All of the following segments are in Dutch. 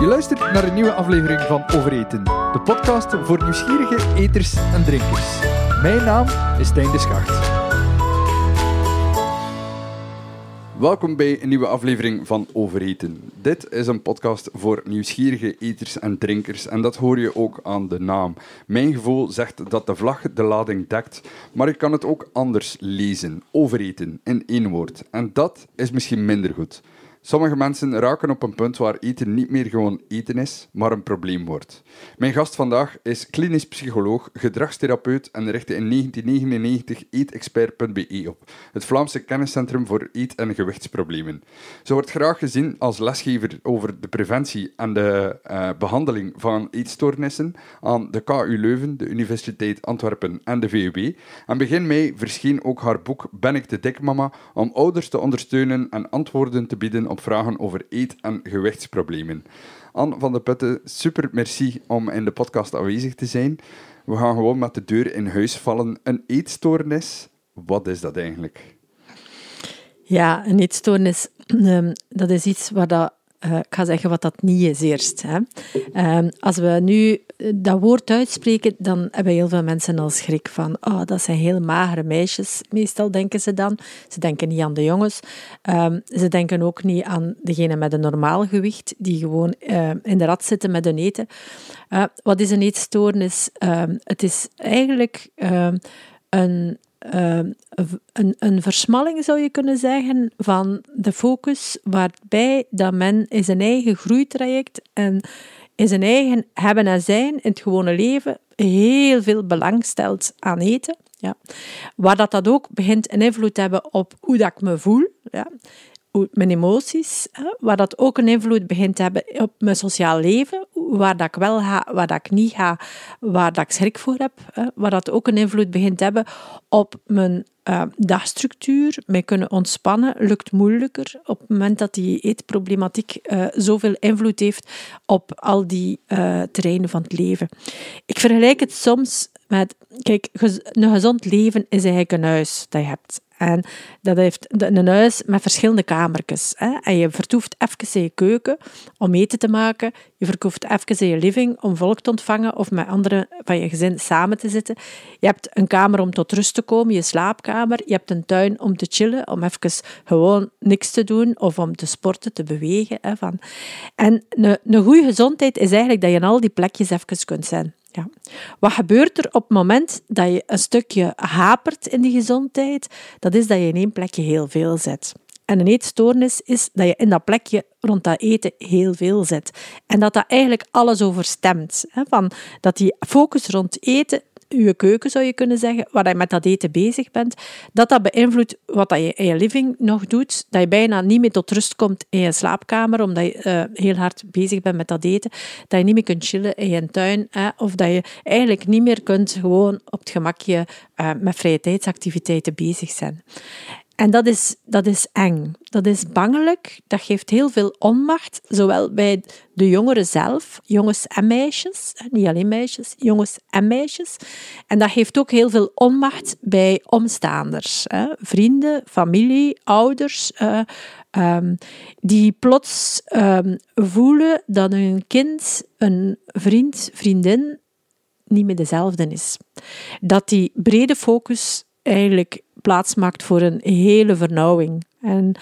Je luistert naar een nieuwe aflevering van Overeten, de podcast voor nieuwsgierige eters en drinkers. Mijn naam is Tijn de Schacht. Welkom bij een nieuwe aflevering van Overeten. Dit is een podcast voor nieuwsgierige eters en drinkers en dat hoor je ook aan de naam. Mijn gevoel zegt dat de vlag de lading dekt, maar ik kan het ook anders lezen. Overeten, in één woord. En dat is misschien minder goed. Sommige mensen raken op een punt waar eten niet meer gewoon eten is, maar een probleem wordt. Mijn gast vandaag is klinisch psycholoog, gedragstherapeut en richtte in 1999 eetexpert.be op, het Vlaamse kenniscentrum voor eet- en gewichtsproblemen. Ze wordt graag gezien als lesgever over de preventie en de uh, behandeling van eetstoornissen aan de KU Leuven, de Universiteit Antwerpen en de VUB. En begin mei verscheen ook haar boek Ben ik de dik mama om ouders te ondersteunen en antwoorden te bieden op vragen over eet- en gewichtsproblemen. Anne van de Putten, super merci om in de podcast aanwezig te zijn. We gaan gewoon met de deur in huis vallen. Een eetstoornis, wat is dat eigenlijk? Ja, een eetstoornis, um, dat is iets waar dat uh, ik ga zeggen wat dat niet is eerst. Hè. Uh, als we nu dat woord uitspreken, dan hebben heel veel mensen al schrik van oh, dat zijn heel magere meisjes. Meestal denken ze dan. Ze denken niet aan de jongens. Um, ze denken ook niet aan degene met een normaal gewicht, die gewoon uh, in de rat zitten met hun eten. wat is een eetstoornis? het is eigenlijk een uh, een, een versmalling, zou je kunnen zeggen, van de focus waarbij dat men in zijn eigen groeitraject en in zijn eigen hebben en zijn in het gewone leven heel veel belang stelt aan eten. Ja. Waar dat, dat ook begint een invloed te hebben op hoe dat ik me voel. Ja mijn emoties, waar dat ook een invloed begint te hebben op mijn sociaal leven, waar dat ik wel ga, waar dat ik niet ga, waar dat ik schrik voor heb, waar dat ook een invloed begint te hebben op mijn uh, dagstructuur, mij kunnen ontspannen, lukt moeilijker op het moment dat die eetproblematiek uh, zoveel invloed heeft op al die uh, terreinen van het leven. Ik vergelijk het soms met, kijk, een gezond leven is eigenlijk een huis dat je hebt. En dat heeft een huis met verschillende kamertjes. Hè. En je vertoeft even in je keuken om eten te maken. Je vertoeft even in je living om volk te ontvangen of met anderen van je gezin samen te zitten. Je hebt een kamer om tot rust te komen, je slaapkamer. Je hebt een tuin om te chillen, om even gewoon niks te doen of om te sporten, te bewegen. Hè, van. En een, een goede gezondheid is eigenlijk dat je in al die plekjes even kunt zijn. Wat gebeurt er op het moment dat je een stukje hapert in die gezondheid? Dat is dat je in één plekje heel veel zet. En een eetstoornis is dat je in dat plekje rond dat eten heel veel zet. En dat dat eigenlijk alles overstemt. Hè? Van dat die focus rond eten je keuken, zou je kunnen zeggen, waar je met dat eten bezig bent, dat dat beïnvloedt wat je in je living nog doet, dat je bijna niet meer tot rust komt in je slaapkamer, omdat je uh, heel hard bezig bent met dat eten, dat je niet meer kunt chillen in je tuin, of dat je eigenlijk niet meer kunt gewoon op het gemakje uh, met vrije tijdsactiviteiten bezig zijn. En dat is, dat is eng. Dat is bangelijk. Dat geeft heel veel onmacht, zowel bij de jongeren zelf, jongens en meisjes, niet alleen meisjes, jongens en meisjes. En dat geeft ook heel veel onmacht bij omstaanders, hè. vrienden, familie, ouders, uh, um, die plots um, voelen dat hun kind, een vriend, vriendin, niet meer dezelfde is. Dat die brede focus eigenlijk plaats maakt voor een hele vernauwing. En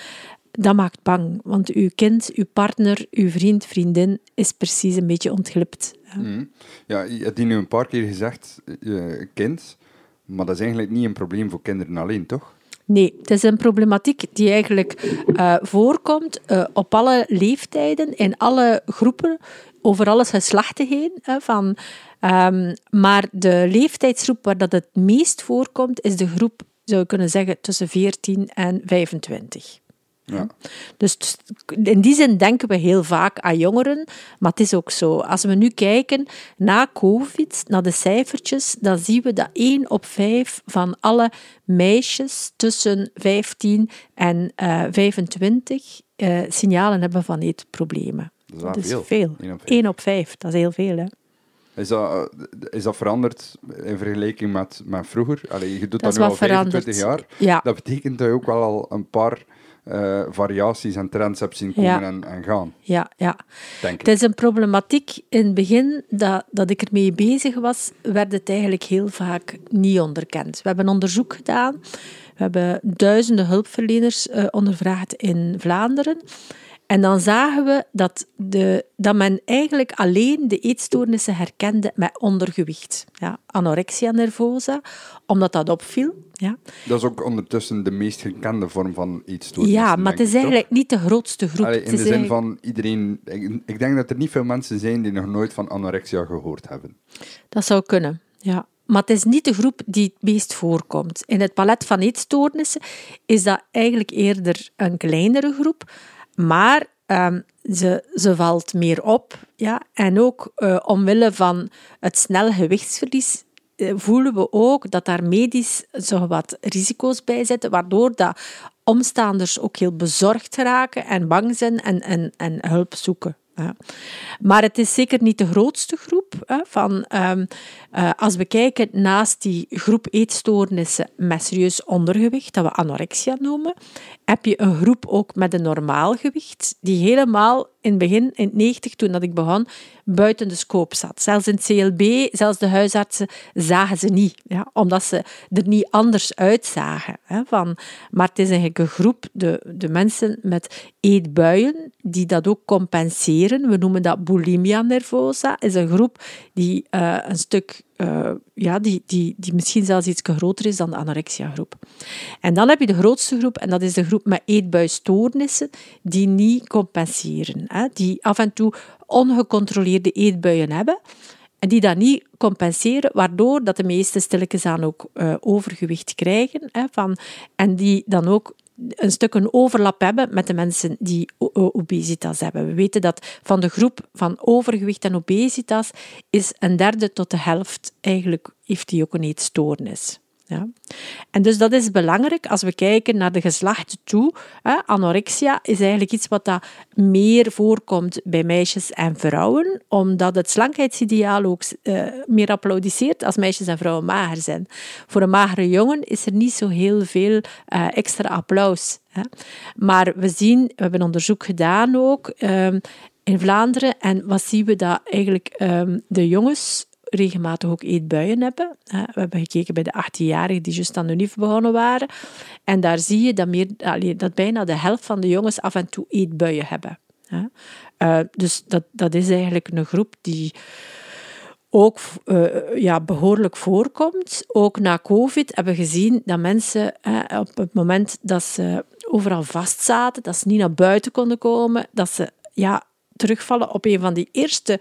dat maakt bang, want uw kind, uw partner, uw vriend, vriendin is precies een beetje ontglipt. Mm. Ja, je hebt nu een paar keer gezegd, uh, kind, maar dat is eigenlijk niet een probleem voor kinderen alleen, toch? Nee, het is een problematiek die eigenlijk uh, voorkomt uh, op alle leeftijden, in alle groepen, over alle geslachten heen. van, um, maar de leeftijdsgroep waar dat het meest voorkomt, is de groep zou je kunnen zeggen, tussen 14 en 25. Ja. Dus in die zin denken we heel vaak aan jongeren, maar het is ook zo. Als we nu kijken na COVID, naar de cijfertjes, dan zien we dat 1 op 5 van alle meisjes tussen 15 en uh, 25 uh, signalen hebben van eetproblemen. Dat is, dat is veel. 1 op 5, dat is heel veel. Hè? Is dat, is dat veranderd in vergelijking met, met vroeger? Allee, je doet dat, dat nu al 25 jaar. Ja. Dat betekent dat je ook wel al een paar eh, variaties en trends hebt zien komen Ja. en, en gaan, Ja, ja. denk. Het is een problematiek in het begin dat, dat ik ermee bezig was, werd het eigenlijk heel vaak niet onderkend. We hebben onderzoek gedaan. We hebben duizenden hulpverleners eh, ondervraagd in Vlaanderen. En dan zagen we dat, de, dat men eigenlijk alleen de eetstoornissen herkende met ondergewicht. Ja, anorexia nervosa, omdat dat opviel. Ja, Dat is ook ondertussen de meest gekende vorm van eetstoornis. ja maar het is eigenlijk niet de grootste groep. Allee, in de zin eigenlijk- van iedereen... Ik, ik denk dat er niet veel mensen zijn die nog nooit van anorexia gehoord hebben. Dat zou kunnen, ja. Maar het is niet de groep die het meest voorkomt. In het palet van eetstoornissen is dat eigenlijk eerder een kleinere groep, maar ehm, ze, ze valt meer op. Ja? En ook eh, omwille van het snel gewichtsverlies eh, voelen we ook dat daar medisch zo wat risico's bij zitten, waardoor dat omstaanders ook heel bezorgd raken en bang zijn en, en, en hulp zoeken. Ja. Maar het is zeker niet de grootste groep. Hè, van, ehm, eh, als we kijken naast die groep eetstoornissen met serieus ondergewicht, dat we anorexia noemen, heb je een groep ook met een normaal gewicht, die helemaal in het begin, in het 90, toen dat ik begon, buiten de scope zat. Zelfs in het CLB, zelfs de huisartsen zagen ze niet, ja, omdat ze er niet anders uitzagen. Hè, van, maar het is eigenlijk een groep, de, de mensen met eetbuien, die dat ook compenseren. We noemen dat bulimia nervosa. is een groep die eh, een stuk, eh, ja, die, die, die misschien zelfs iets groter is dan de anorexia-groep. En dan heb je de grootste groep, en dat is de groep met eetbuistoornissen, die niet compenseren. Hè, die af en toe ongecontroleerde eetbuien hebben. En die dat niet compenseren, waardoor dat de meesten stilletjes aan ook eh, overgewicht krijgen. Hè, van, en die dan ook een stuk een overlap hebben met de mensen die obesitas hebben. We weten dat van de groep van overgewicht en obesitas is een derde tot de helft eigenlijk heeft die ook een eetstoornis. Ja. En dus dat is belangrijk als we kijken naar de geslachten toe. Anorexia is eigenlijk iets wat dat meer voorkomt bij meisjes en vrouwen, omdat het slankheidsideaal ook eh, meer applaudisseert als meisjes en vrouwen mager zijn. Voor een magere jongen is er niet zo heel veel eh, extra applaus. Maar we zien, we hebben onderzoek gedaan ook ehm, in Vlaanderen, en wat zien we dat eigenlijk ehm, de jongens regelmatig ook eetbuien hebben. We hebben gekeken bij de 18-jarigen die juist aan de NIF begonnen waren. En daar zie je dat, meer, dat bijna de helft van de jongens af en toe eetbuien hebben. Eh, dus dat, dat is eigenlijk een groep die ook eh, ja, behoorlijk voorkomt. Ook na COVID hebben we gezien dat mensen op het moment dat ze overal vastzaten, dat ze niet naar buiten konden komen, dat ze ja, terugvallen op een van die eerste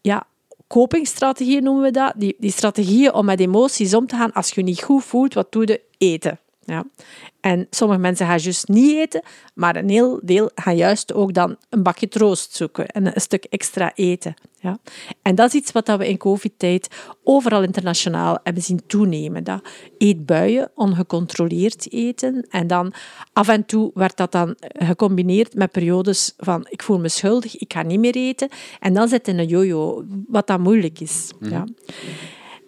ja, copingstrategieën noemen we dat. Die, die strategieën om met emoties om te gaan. Als je je niet goed voelt, wat doe je? Eten. Ja. En sommige mensen gaan juist niet eten, maar een heel deel gaan juist ook dan een bakje troost zoeken en een stuk extra eten. Ja. En dat is iets wat we in covid-tijd overal internationaal hebben zien toenemen. Dat eetbuien, ongecontroleerd eten. En dan af en toe werd dat dan gecombineerd met periodes van ik voel me schuldig, ik ga niet meer eten. En dan zit in een jojo, wat dan moeilijk is. Ja.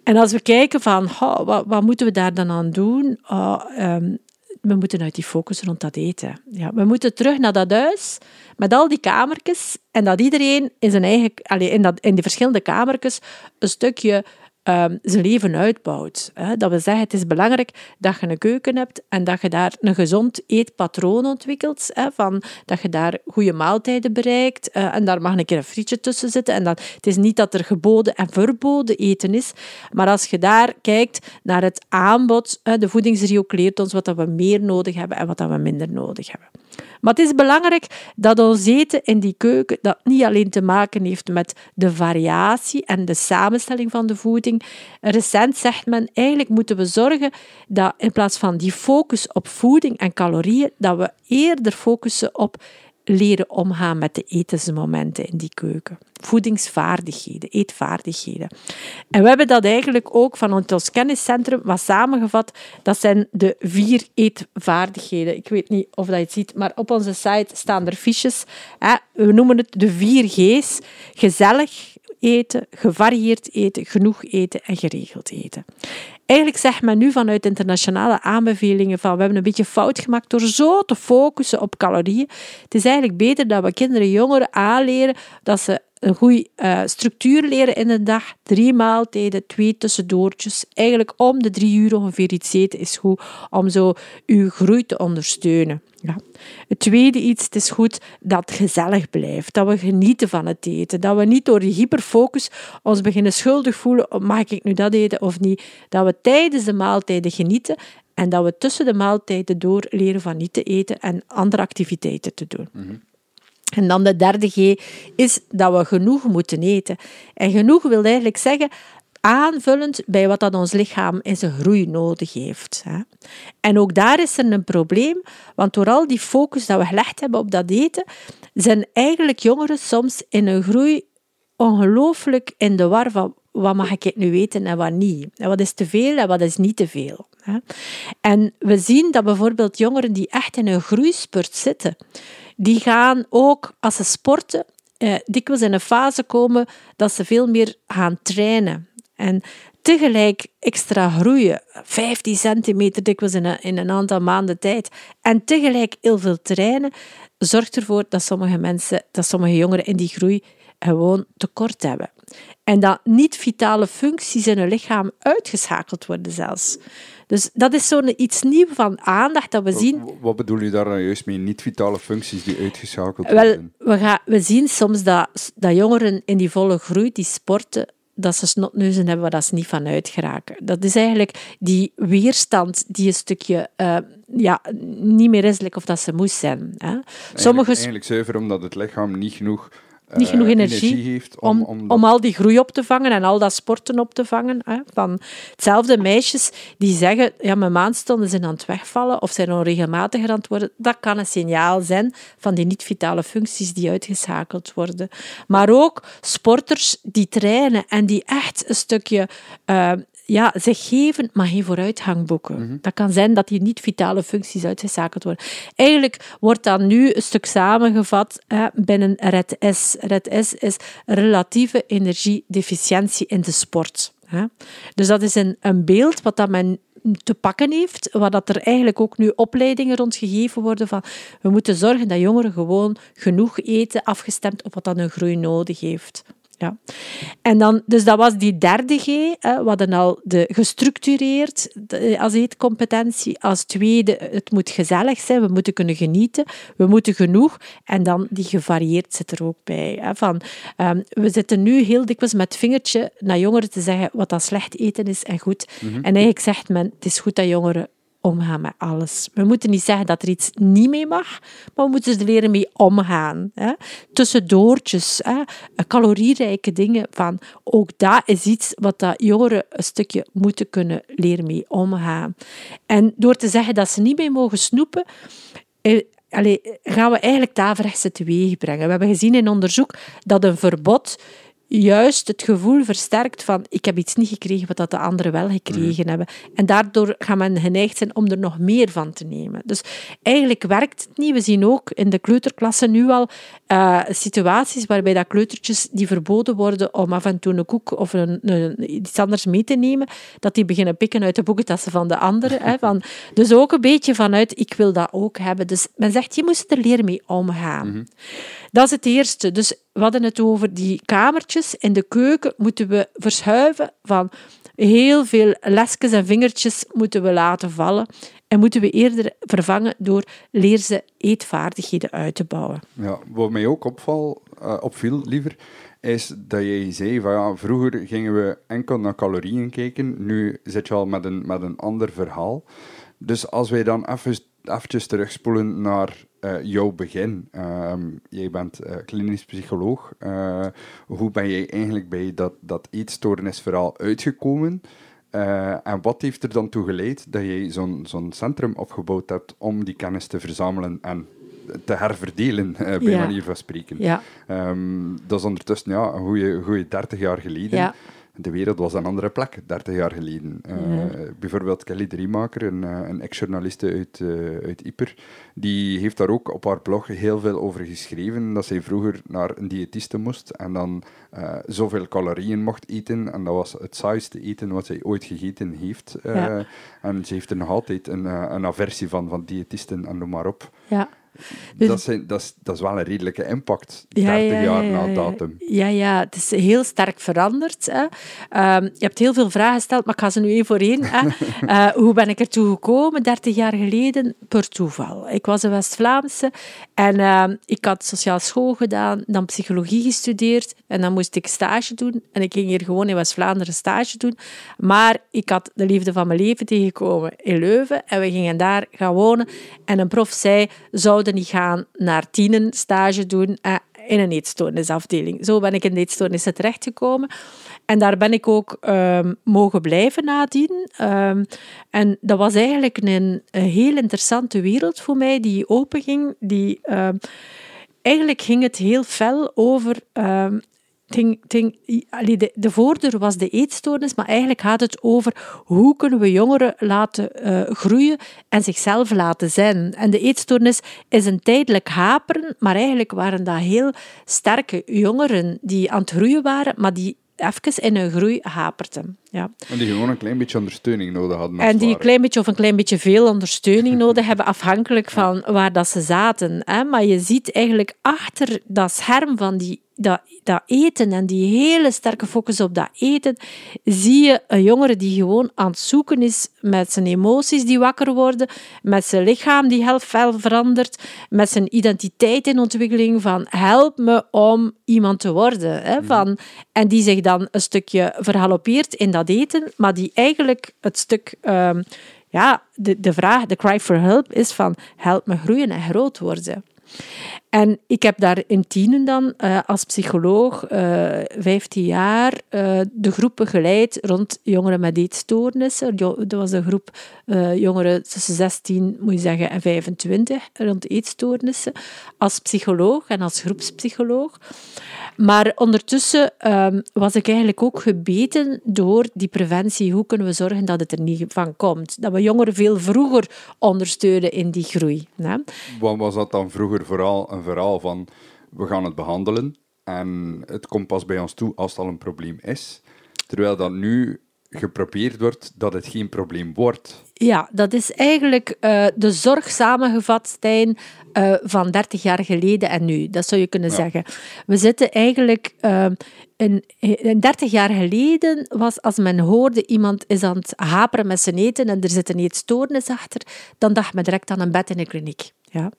En als we kijken van, oh, wat, wat moeten we daar dan aan doen? Oh, ehm, we moeten uit die focus rond dat eten. Ja, we moeten terug naar dat huis met al die kamertjes en dat iedereen in, zijn eigen, allee, in, dat, in die verschillende kamertjes een stukje ehm, zijn leven uitbouwt. Hè. Dat we zeggen, het is belangrijk dat je een keuken hebt en dat je daar een gezond eetpatroon ontwikkelt. Hè, van, dat je daar goede maaltijden bereikt eh, en daar mag een keer een frietje tussen zitten. En dat, het is niet dat er geboden en verboden eten is, maar als je daar kijkt naar het aanbod, de voedingsrio leert ons wat dat we meer nodig hebben en wat dat we minder nodig hebben. Maar het is belangrijk dat ons eten in die keuken dat niet alleen te maken heeft met de variatie en de samenstelling van de voeding. Recent zegt men, eigenlijk moeten we zorgen dat in plaats van die focus op voeding en calorieën, dat we eerder focussen op leren omgaan met de etensmomenten in die keuken. Voedingsvaardigheden, eetvaardigheden. En we hebben dat eigenlijk ook van ons kenniscentrum wat samengevat. Dat zijn de vier eetvaardigheden. Ik weet niet of dat je het ziet, maar op onze site staan er fiches. We noemen het de vier G's. Gezellig, eten, gevarieerd eten, genoeg eten en geregeld eten. Eigenlijk zegt men nu vanuit internationale aanbevelingen van we hebben een beetje fout gemaakt door zo te focussen op calorieën. Het is eigenlijk beter dat we kinderen, jongeren aanleren dat ze een goede uh, structuur leren in de dag. Drie maaltijden, twee tussendoortjes. Eigenlijk om de drie uur ongeveer iets eten is goed om zo uw groei te ondersteunen. Ja. Het tweede iets, het is goed dat het gezellig blijft. Dat we genieten van het eten. Dat we niet door die hyperfocus ons beginnen schuldig voelen. Mag ik nu dat eten of niet? Dat we tijdens de maaltijden genieten en dat we tussen de maaltijden door leren van niet te eten en andere activiteiten te doen. Mm en dan de derde G is dat we genoeg moeten eten. En genoeg wil eigenlijk zeggen aanvullend bij wat dat ons lichaam in zijn groei nodig heeft. En ook daar is er een probleem, want door al die focus dat we gelegd hebben op dat eten, zijn eigenlijk jongeren soms in een groei ongelooflijk in de war van wat mag ik nu eten en wat niet. En wat is te veel en wat is niet te veel. En we zien dat bijvoorbeeld jongeren die echt in een groeispurt zitten, die gaan ook als ze sporten eh, dikwijls in een fase komen dat ze veel meer gaan trainen. En tegelijk extra groeien, 15 centimeter dikwijls in een, in een aantal maanden tijd, en tegelijk heel veel trainen, zorgt ervoor dat sommige mensen, dat sommige jongeren in die groei gewoon tekort hebben. En dat niet-vitale functies in hun lichaam uitgeschakeld worden zelfs. Dus dat is zo'n iets nieuws van aandacht dat we zien. Wat bedoel je daar nou juist mee? Niet-vitale functies die uitgeschakeld worden? Wel, we, gaan, we zien soms dat, dat jongeren in die volle groei, die sporten, dat ze snotneuzen hebben waar ze niet van uitgeraken. Dat is eigenlijk die weerstand die een stukje uh, ja, niet meer is of dat ze moest zijn. Hè. Sommige... eigenlijk zuiver omdat het lichaam niet genoeg niet genoeg eh, energie, heeft om, om, om, al die groei op te vangen en al dat sporten op te vangen. Hè. Van hetzelfde meisjes die zeggen, ja, mijn maandstonden zijn aan het wegvallen of zijn onregelmatiger aan het worden. Dat kan een signaal zijn van die niet-vitale functies die uitgeschakeld worden. Maar ook sporters die trainen en die echt een stukje uh, ja, zich geven, maar geen vooruitgang boeken. Mhm. Dat kan zijn dat die niet-vitale functies uitgeschakeld worden. Eigenlijk wordt dat nu een stuk samengevat hè, binnen RED-S. RED-S is relatieve energiedeficiëntie in de sport. Hè. Dus dat is een, een beeld wat dat men te pakken heeft, waar dat er eigenlijk ook nu opleidingen rond gegeven worden van we moeten zorgen dat jongeren gewoon genoeg eten afgestemd op wat dat hun groei nodig heeft. Ja. En dan, dus dat was die derde G. Hè. We hadden al de gestructureerd als eetcompetentie. Als tweede, het moet gezellig zijn. We moeten kunnen genieten. We moeten genoeg. En dan die gevarieerd zit er ook bij. Hè. Van, um, we zitten nu heel dikwijls met vingertje naar jongeren te zeggen wat dat slecht eten is en goed. Mhm. En eigenlijk zegt men, het is goed dat jongeren omgaan met alles. We moeten niet zeggen dat er iets niet mee mag, maar we moeten er leren mee omgaan. Hè. Tussendoortjes, hè. calorierijke dingen. Van, ook dat is iets wat dat jongeren een stukje moeten kunnen leren mee omgaan. En door te zeggen dat ze niet mee mogen snoepen, eh, gaan we eigenlijk het teweeg brengen. We hebben gezien in onderzoek dat een verbod juist het gevoel versterkt van ik heb iets niet gekregen wat dat de anderen wel gekregen mhm. hebben. En daardoor gaat men geneigd zijn om er nog meer van te nemen. Dus eigenlijk werkt het niet. We zien ook in de kleuterklassen nu al uh, situaties waarbij dat kleutertjes die verboden worden om af en toe een koek of een, een, iets anders mee te nemen, dat die beginnen pikken uit de boekentassen van de anderen. Hè, van, dus ook een beetje vanuit ik wil dat ook hebben. Dus men zegt je moest er leren mee omgaan. Mhm. Dat is het eerste. Dus we hadden het over die kamertjes. In de keuken moeten we verschuiven van heel veel lesjes en vingertjes moeten we laten vallen. En moeten we eerder vervangen door leer ze eetvaardigheden uit te bouwen. Ja, wat mij ook opval, uh, opviel, liever, is dat jij zei van ja, vroeger gingen we enkel naar calorieën kijken, nu zit je al met een, met een ander verhaal. Dus als wij dan even, eventjes terugspoelen naar jouw begin. Uh, jij bent uh, klinisch psycholoog. Uh, hoe ben jij eigenlijk bij dat, dat eetstoornisverhaal uitgekomen? en wat heeft er dan toe geleid dat jij zo'n zo'n centrum opgebouwd hebt om die kennis te verzamelen en te herverdelen, bij manier van spreken? Ja. Um, dat is ondertussen ja, een goede, goede 30 jaar geleden. Ja. De wereld was een andere plek, 30 jaar geleden. Uh, Bijvoorbeeld Kelly Driemaker, een, een ex-journaliste uit, uh, uit Yper, die heeft daar ook op haar blog heel veel over geschreven, dat zij vroeger naar een diëtiste moest en dan uh, zoveel calorieën mocht eten. En dat was het saaiste eten wat zij ooit gegeten heeft. En ze heeft er nog altijd een, een aversie van, van diëtisten en noem maar op. Ja. Dus dat, zijn, dat, is, dat is wel een redelijke impact, 30 jaar na datum. Ja, ja, het is heel sterk veranderd. Hè. Um, je hebt heel veel vragen gesteld, maar ik ga ze nu één voor één. Hè. Uh, hoe ben ik ertoe gekomen, 30 jaar geleden? Per toeval. Ik was een West-Vlaamse en uh, ik had sociaal school gedaan, dan psychologie gestudeerd en dan moest ik stage doen. En ik ging hier gewoon in West-Vlaanderen stage doen. Maar ik had de liefde van mijn leven tegengekomen in Leuven en we gingen daar gaan wonen. En een prof zei, zou niet gaan naar tienen stage doen eh, in een eetstoornisafdeling. Zo ben ik in de eetstoornissen terechtgekomen. En daar ben ik ook um, mogen blijven nadien. Um, en dat was eigenlijk een, heel interessante wereld voor mij die openging. Die, um, eigenlijk ging het heel fel over Ting, ting, de, de voordeur was de eetstoornis, maar eigenlijk gaat het over hoe kunnen we jongeren laten uh, groeien en zichzelf laten zijn. En de eetstoornis is een tijdelijk haperen, maar eigenlijk waren dat heel sterke jongeren die aan het groeien waren, maar die even in hun groei haperden. Ja. En die gewoon een klein beetje ondersteuning nodig hadden. En die een klein beetje of een klein beetje veel ondersteuning nodig hebben, afhankelijk van waar dat ze zaten. Hè. Maar je ziet eigenlijk achter dat scherm van die dat, dat eten en die hele sterke focus op dat eten, zie je een jongere die gewoon aan het zoeken is met zijn emoties die wakker worden, met zijn lichaam die heel veel verandert, met zijn identiteit in ontwikkeling van help me om iemand te worden. Hè, mhm. van, en die zich dan een stukje verhalopeert in dat eten, maar die eigenlijk het stuk... Um, ja, de, de vraag, de cry for help, is van help me groeien en groot worden. En ik heb daar in Tienen dan uh, als psycholoog uh, eh, 15 jaar uh, de groep begeleid rond jongeren met eetstoornissen. Dat was een groep jongeren tussen 16 moet je zeggen, en 25 rond eetstoornissen. Als psycholoog en als groepspsycholoog. Maar ondertussen um, was ik eigenlijk ook gebeten door die preventie. Hoe kunnen we zorgen dat het er niet van komt? Dat we jongeren veel vroeger ondersteunen in die groei. Hè? Wat was dat dan vroeger vooral een verhaal van we gaan het behandelen en het komt pas bij ons toe als het al een probleem is? Terwijl dat nu geprobeerd wordt dat het geen probleem wordt. Ja, dat is eigenlijk uh, de zorg samengevat, Stijn, uh, van 30 jaar geleden en nu. Dat zou je kunnen zeggen. We zitten eigenlijk... Uh, in, in 30 jaar geleden was als men hoorde iemand is aan het haperen met zijn eten en er zit een eetstoornis achter, dan dacht men direct aan een bed in een kliniek. Ja.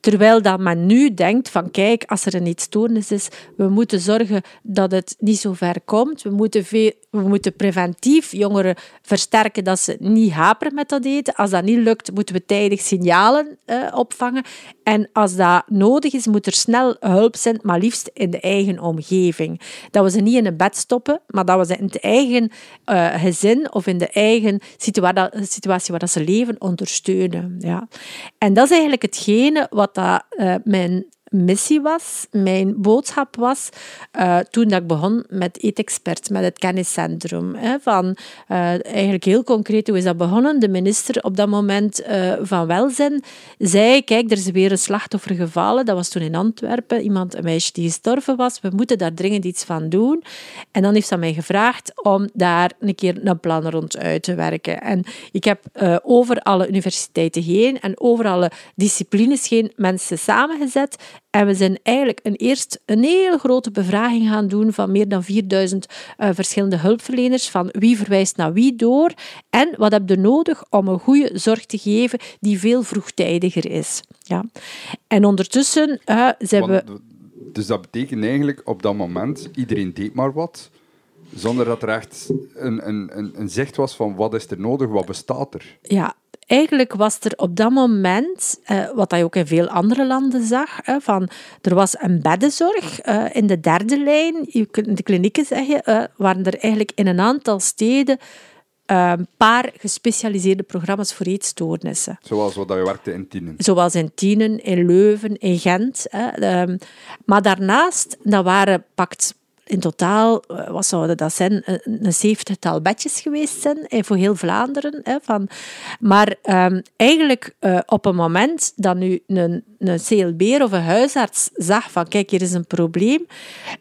Terwijl dat men nu denkt van kijk, als er een eetstoornis is, we moeten zorgen dat het niet zo ver komt. We moeten, we moeten preventief jongeren versterken dat ze niet haperen met dat eten. Als dat niet lukt, moeten we tijdig signalen uh, opvangen. En als dat nodig is, moet er snel hulp zijn, maar liefst in de eigen omgeving. Dat we ze niet in een bed stoppen, maar dat we ze in het eigen uh, gezin of in de eigen situatie, situatie waar dat ze leven ondersteunen. Ja. En dat is eigenlijk hetgene wat dat, uh, mijn missie was, mijn boodschap was, uh, toen dat ik begon met Eetexpert, met het kenniscentrum. Hè, van, uh, eigenlijk heel concreet, hoe is dat begonnen? De minister op dat moment uh, van Welzijn zei, kijk, er is weer een slachtoffer gevallen. Dat was toen in Antwerpen, iemand, een meisje die gestorven was. We moeten daar dringend iets van doen. En dan heeft ze mij gevraagd om daar een keer een plan rond uit te werken. En ik heb over alle universiteiten heen en over alle disciplines heen mensen samengezet en we zijn eigenlijk een eerst een hele grote bevraging gaan doen van meer dan 4000 uh, eh, verschillende hulpverleners, van wie verwijst naar wie door en wat heb je nodig om een goede zorg te geven die veel vroegtijdiger is. Ja. En ondertussen uh, zijn we... Dus dat betekent eigenlijk op dat moment, iedereen deed maar wat, zonder dat er echt een, een, een, een zicht was van wat is er nodig, wat bestaat er. Ja, eigenlijk was er op dat moment, eh, wat je ook in veel andere landen zag, eh, van, er was een beddenzorg uh, in de derde lijn. In de klinieken zeg je, waren er eigenlijk in een aantal steden een paar gespecialiseerde programma's voor eetstoornissen. Zoals wat je werkte in Tienen. Zoals in Tienen, in Leuven, in Gent. Ehm, maar daarnaast, dat waren pakt in totaal, eh, wat zouden dat zijn, een zeventigtal bedjes geweest zijn eh, voor heel Vlaanderen. Hè, van. Maar um, eigenlijk op een moment dat nu een, een CLB of een huisarts zag van kijk, hier is een probleem,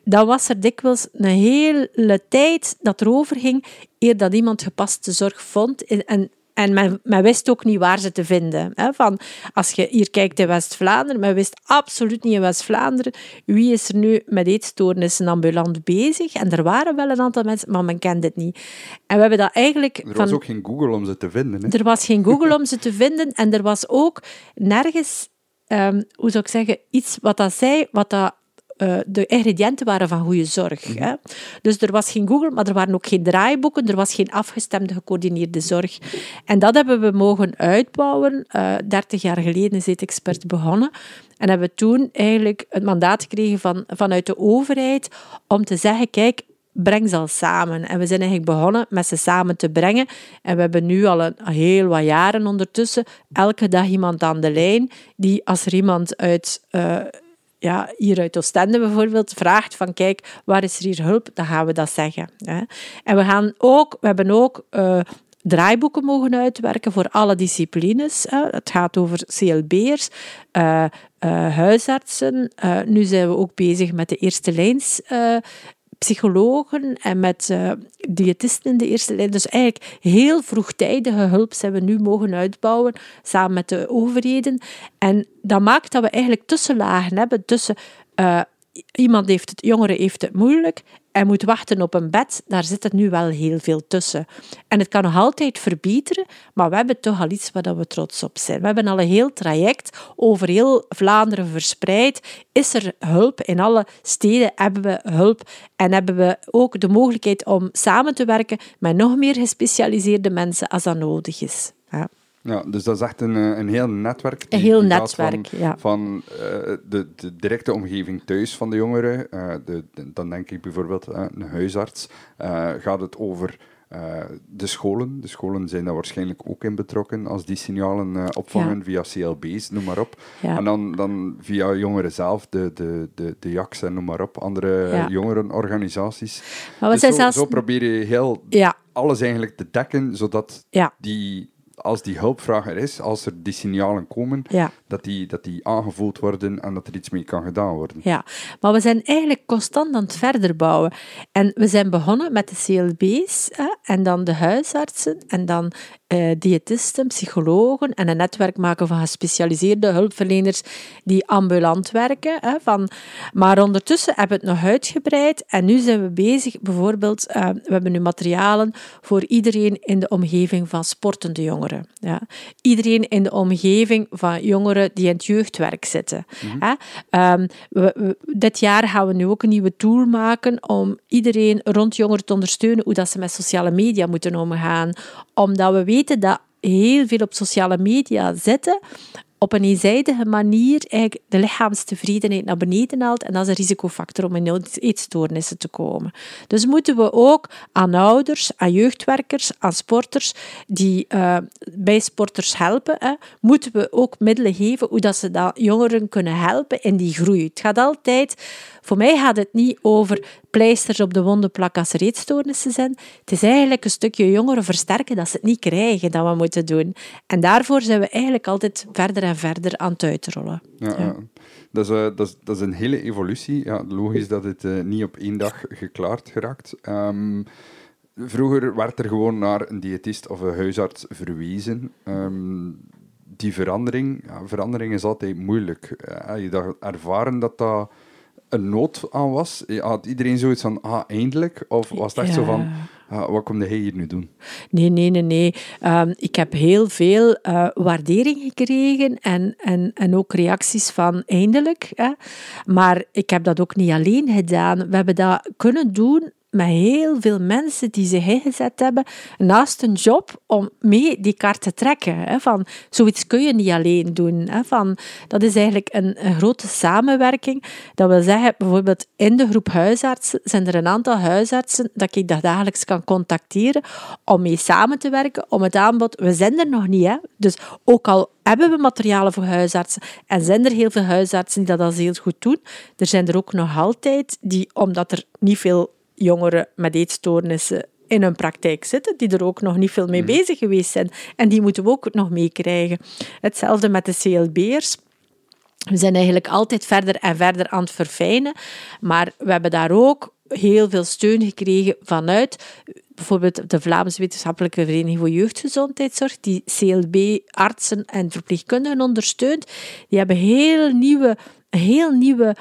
dan was er dikwijls een hele tijd dat erover ging eer dat iemand gepaste zorg vond. En en men, men, wist ook niet waar ze te vinden. Hè. Van, als je hier kijkt in West-Vlaanderen, men wist absoluut niet in West-Vlaanderen wie is er nu met eetstoornissen ambulant bezig. En er waren wel een aantal mensen, maar men kende het niet. En we hebben dat eigenlijk... Er was ook geen Google om ze te vinden. Hè? Er was geen Google om ze te vinden. En er was ook nergens, um, hoe zou ik zeggen, iets wat dat zei, wat dat uh, de ingrediënten waren van goede zorg. Mhm. Hè. Dus er was geen Google, maar er waren ook geen draaiboeken, er was geen afgestemde, gecoördineerde zorg. En dat hebben we mogen uitbouwen. Eh, 30 jaar geleden is dit expert begonnen. En hebben we toen eigenlijk het mandaat gekregen van, vanuit de overheid om te zeggen, kijk, breng ze al samen. En we zijn eigenlijk begonnen met ze samen te brengen. En we hebben nu al een, heel wat jaren ondertussen elke dag iemand aan de lijn die als er iemand uit... Uh, ja, hier uit Oostende bijvoorbeeld vraagt van kijk, waar is er hier hulp, dan gaan we dat zeggen. Hè. En we, gaan ook, we hebben ook uh, draaiboeken mogen uitwerken voor alle disciplines. Hè. Het gaat over CLB'ers, uh, uh, huisartsen. nu zijn we ook bezig met de eerste lijns psychologen en met uh, diëtisten in de eerste lijn. Dus eigenlijk heel vroegtijdige hulp zijn we nu mogen uitbouwen samen met de overheden. En dat maakt dat we eigenlijk tussenlagen hebben tussen uh, iemand heeft het, jongere heeft het moeilijk en moet wachten op een bed, daar zit het nu wel heel veel tussen. En het kan nog altijd verbeteren, maar we hebben toch al iets waar we trots op zijn. We hebben al een heel traject over heel Vlaanderen verspreid. Is er hulp? In alle steden hebben we hulp en hebben we ook de mogelijkheid om samen te werken met nog meer gespecialiseerde mensen als dat nodig is. Ja. Ja, dus dat is echt een, eh, een heel netwerk. een heel netwerk, van, ja. Van uh, de, de, directe omgeving thuis van de jongeren. Uh, de, dan denk ik bijvoorbeeld uh, een huisarts. gaat het over de scholen. De scholen zijn daar waarschijnlijk ook in betrokken als die signalen opvangen via CLB's, noem maar op. En dan, dan via jongeren zelf, de, de, de, de JAX en noem maar op, andere jongerenorganisaties. Maar dus zo, zo probeer je heel alles eigenlijk te dekken, zodat die als die hulpvraag er is, als er die signalen komen, dat, die, dat die aangevoeld worden en dat er iets mee kan gedaan worden. Ja, maar we zijn eigenlijk constant aan het verder bouwen. En we zijn begonnen met de CLB's hè, en dan de huisartsen en dan uh, diëtisten, psychologen en een netwerk maken van gespecialiseerde hulpverleners die ambulant werken. Hè, van, maar ondertussen hebben we het nog uitgebreid en nu zijn we bezig, bijvoorbeeld, uh, we hebben nu materialen voor iedereen in de omgeving van sportende jongeren. Ja. Iedereen in de omgeving van jongeren die in het jeugdwerk zitten. Mm hè. Um, we, dit jaar gaan we nu ook een nieuwe tool maken om iedereen rond jongeren te ondersteunen hoe dat ze met sociale media moeten omgaan. Omdat we weten dat heel veel op sociale media zitten, op een eenzijdige manier eigenlijk de lichaamstevredenheid naar beneden haalt. En dat is een risicofactor om in eetstoornissen te komen. Dus moeten we ook aan ouders, aan jeugdwerkers, aan sporters die uh, bij sporters helpen, hè, moeten we ook middelen geven hoe dat ze dat jongeren kunnen helpen in die groei. Het gaat altijd voor mij gaat het niet over pleisters op de wonden plakken als er eetstoornissen zijn. Het is eigenlijk een stukje jongeren versterken dat ze het niet krijgen dat we moeten doen. En daarvoor zijn we eigenlijk altijd verder en verder aan het uitrollen. Ja, ja. Dat, is, uh, dat, is, dat is een hele evolutie. Ja, logisch dat het uh, niet op één dag geklaard geraakt. Um, vroeger werd er gewoon naar een diëtist of een huisarts verwezen. Um, die verandering, ja, verandering is altijd moeilijk. Uh, je ervaren dat dat een nood aan was? Had iedereen zoiets van, ah, eindelijk? Of was het echt zo van, ah, wat komt hij hier nu doen? Nee, nee, nee, nee. Um, ik heb heel veel uh, waardering gekregen en, en, en ook reacties van eindelijk. Hè. Maar ik heb dat ook niet alleen gedaan. We hebben dat kunnen doen met heel veel mensen die zich ingezet hebben naast een job om mee die kaart te trekken. Hè, van, zoiets kun je niet alleen doen. Hè, van, dat is eigenlijk een, grote samenwerking. Dat wil zeggen, bijvoorbeeld in de groep huisartsen zijn er een aantal huisartsen dat ik dagelijks kan contacteren om mee samen te werken, om het aanbod... We zijn er nog niet, hè. Dus ook al hebben we materialen voor huisartsen en zijn er heel veel huisartsen die dat al heel goed doen, er zijn er ook nog altijd die, omdat er niet veel jongeren met eetstoornissen in hun praktijk zitten, die er ook nog niet veel mee mhm. bezig geweest zijn. En die moeten we ook nog meekrijgen. Hetzelfde met de CLB'ers. We zijn eigenlijk altijd verder en verder aan het verfijnen, maar we hebben daar ook heel veel steun gekregen vanuit bijvoorbeeld de Vlaamse Wetenschappelijke Vereniging voor Jeugdgezondheidszorg, die CLB-artsen en verpleegkundigen ondersteunt. Die hebben heel nieuwe, heel nieuwe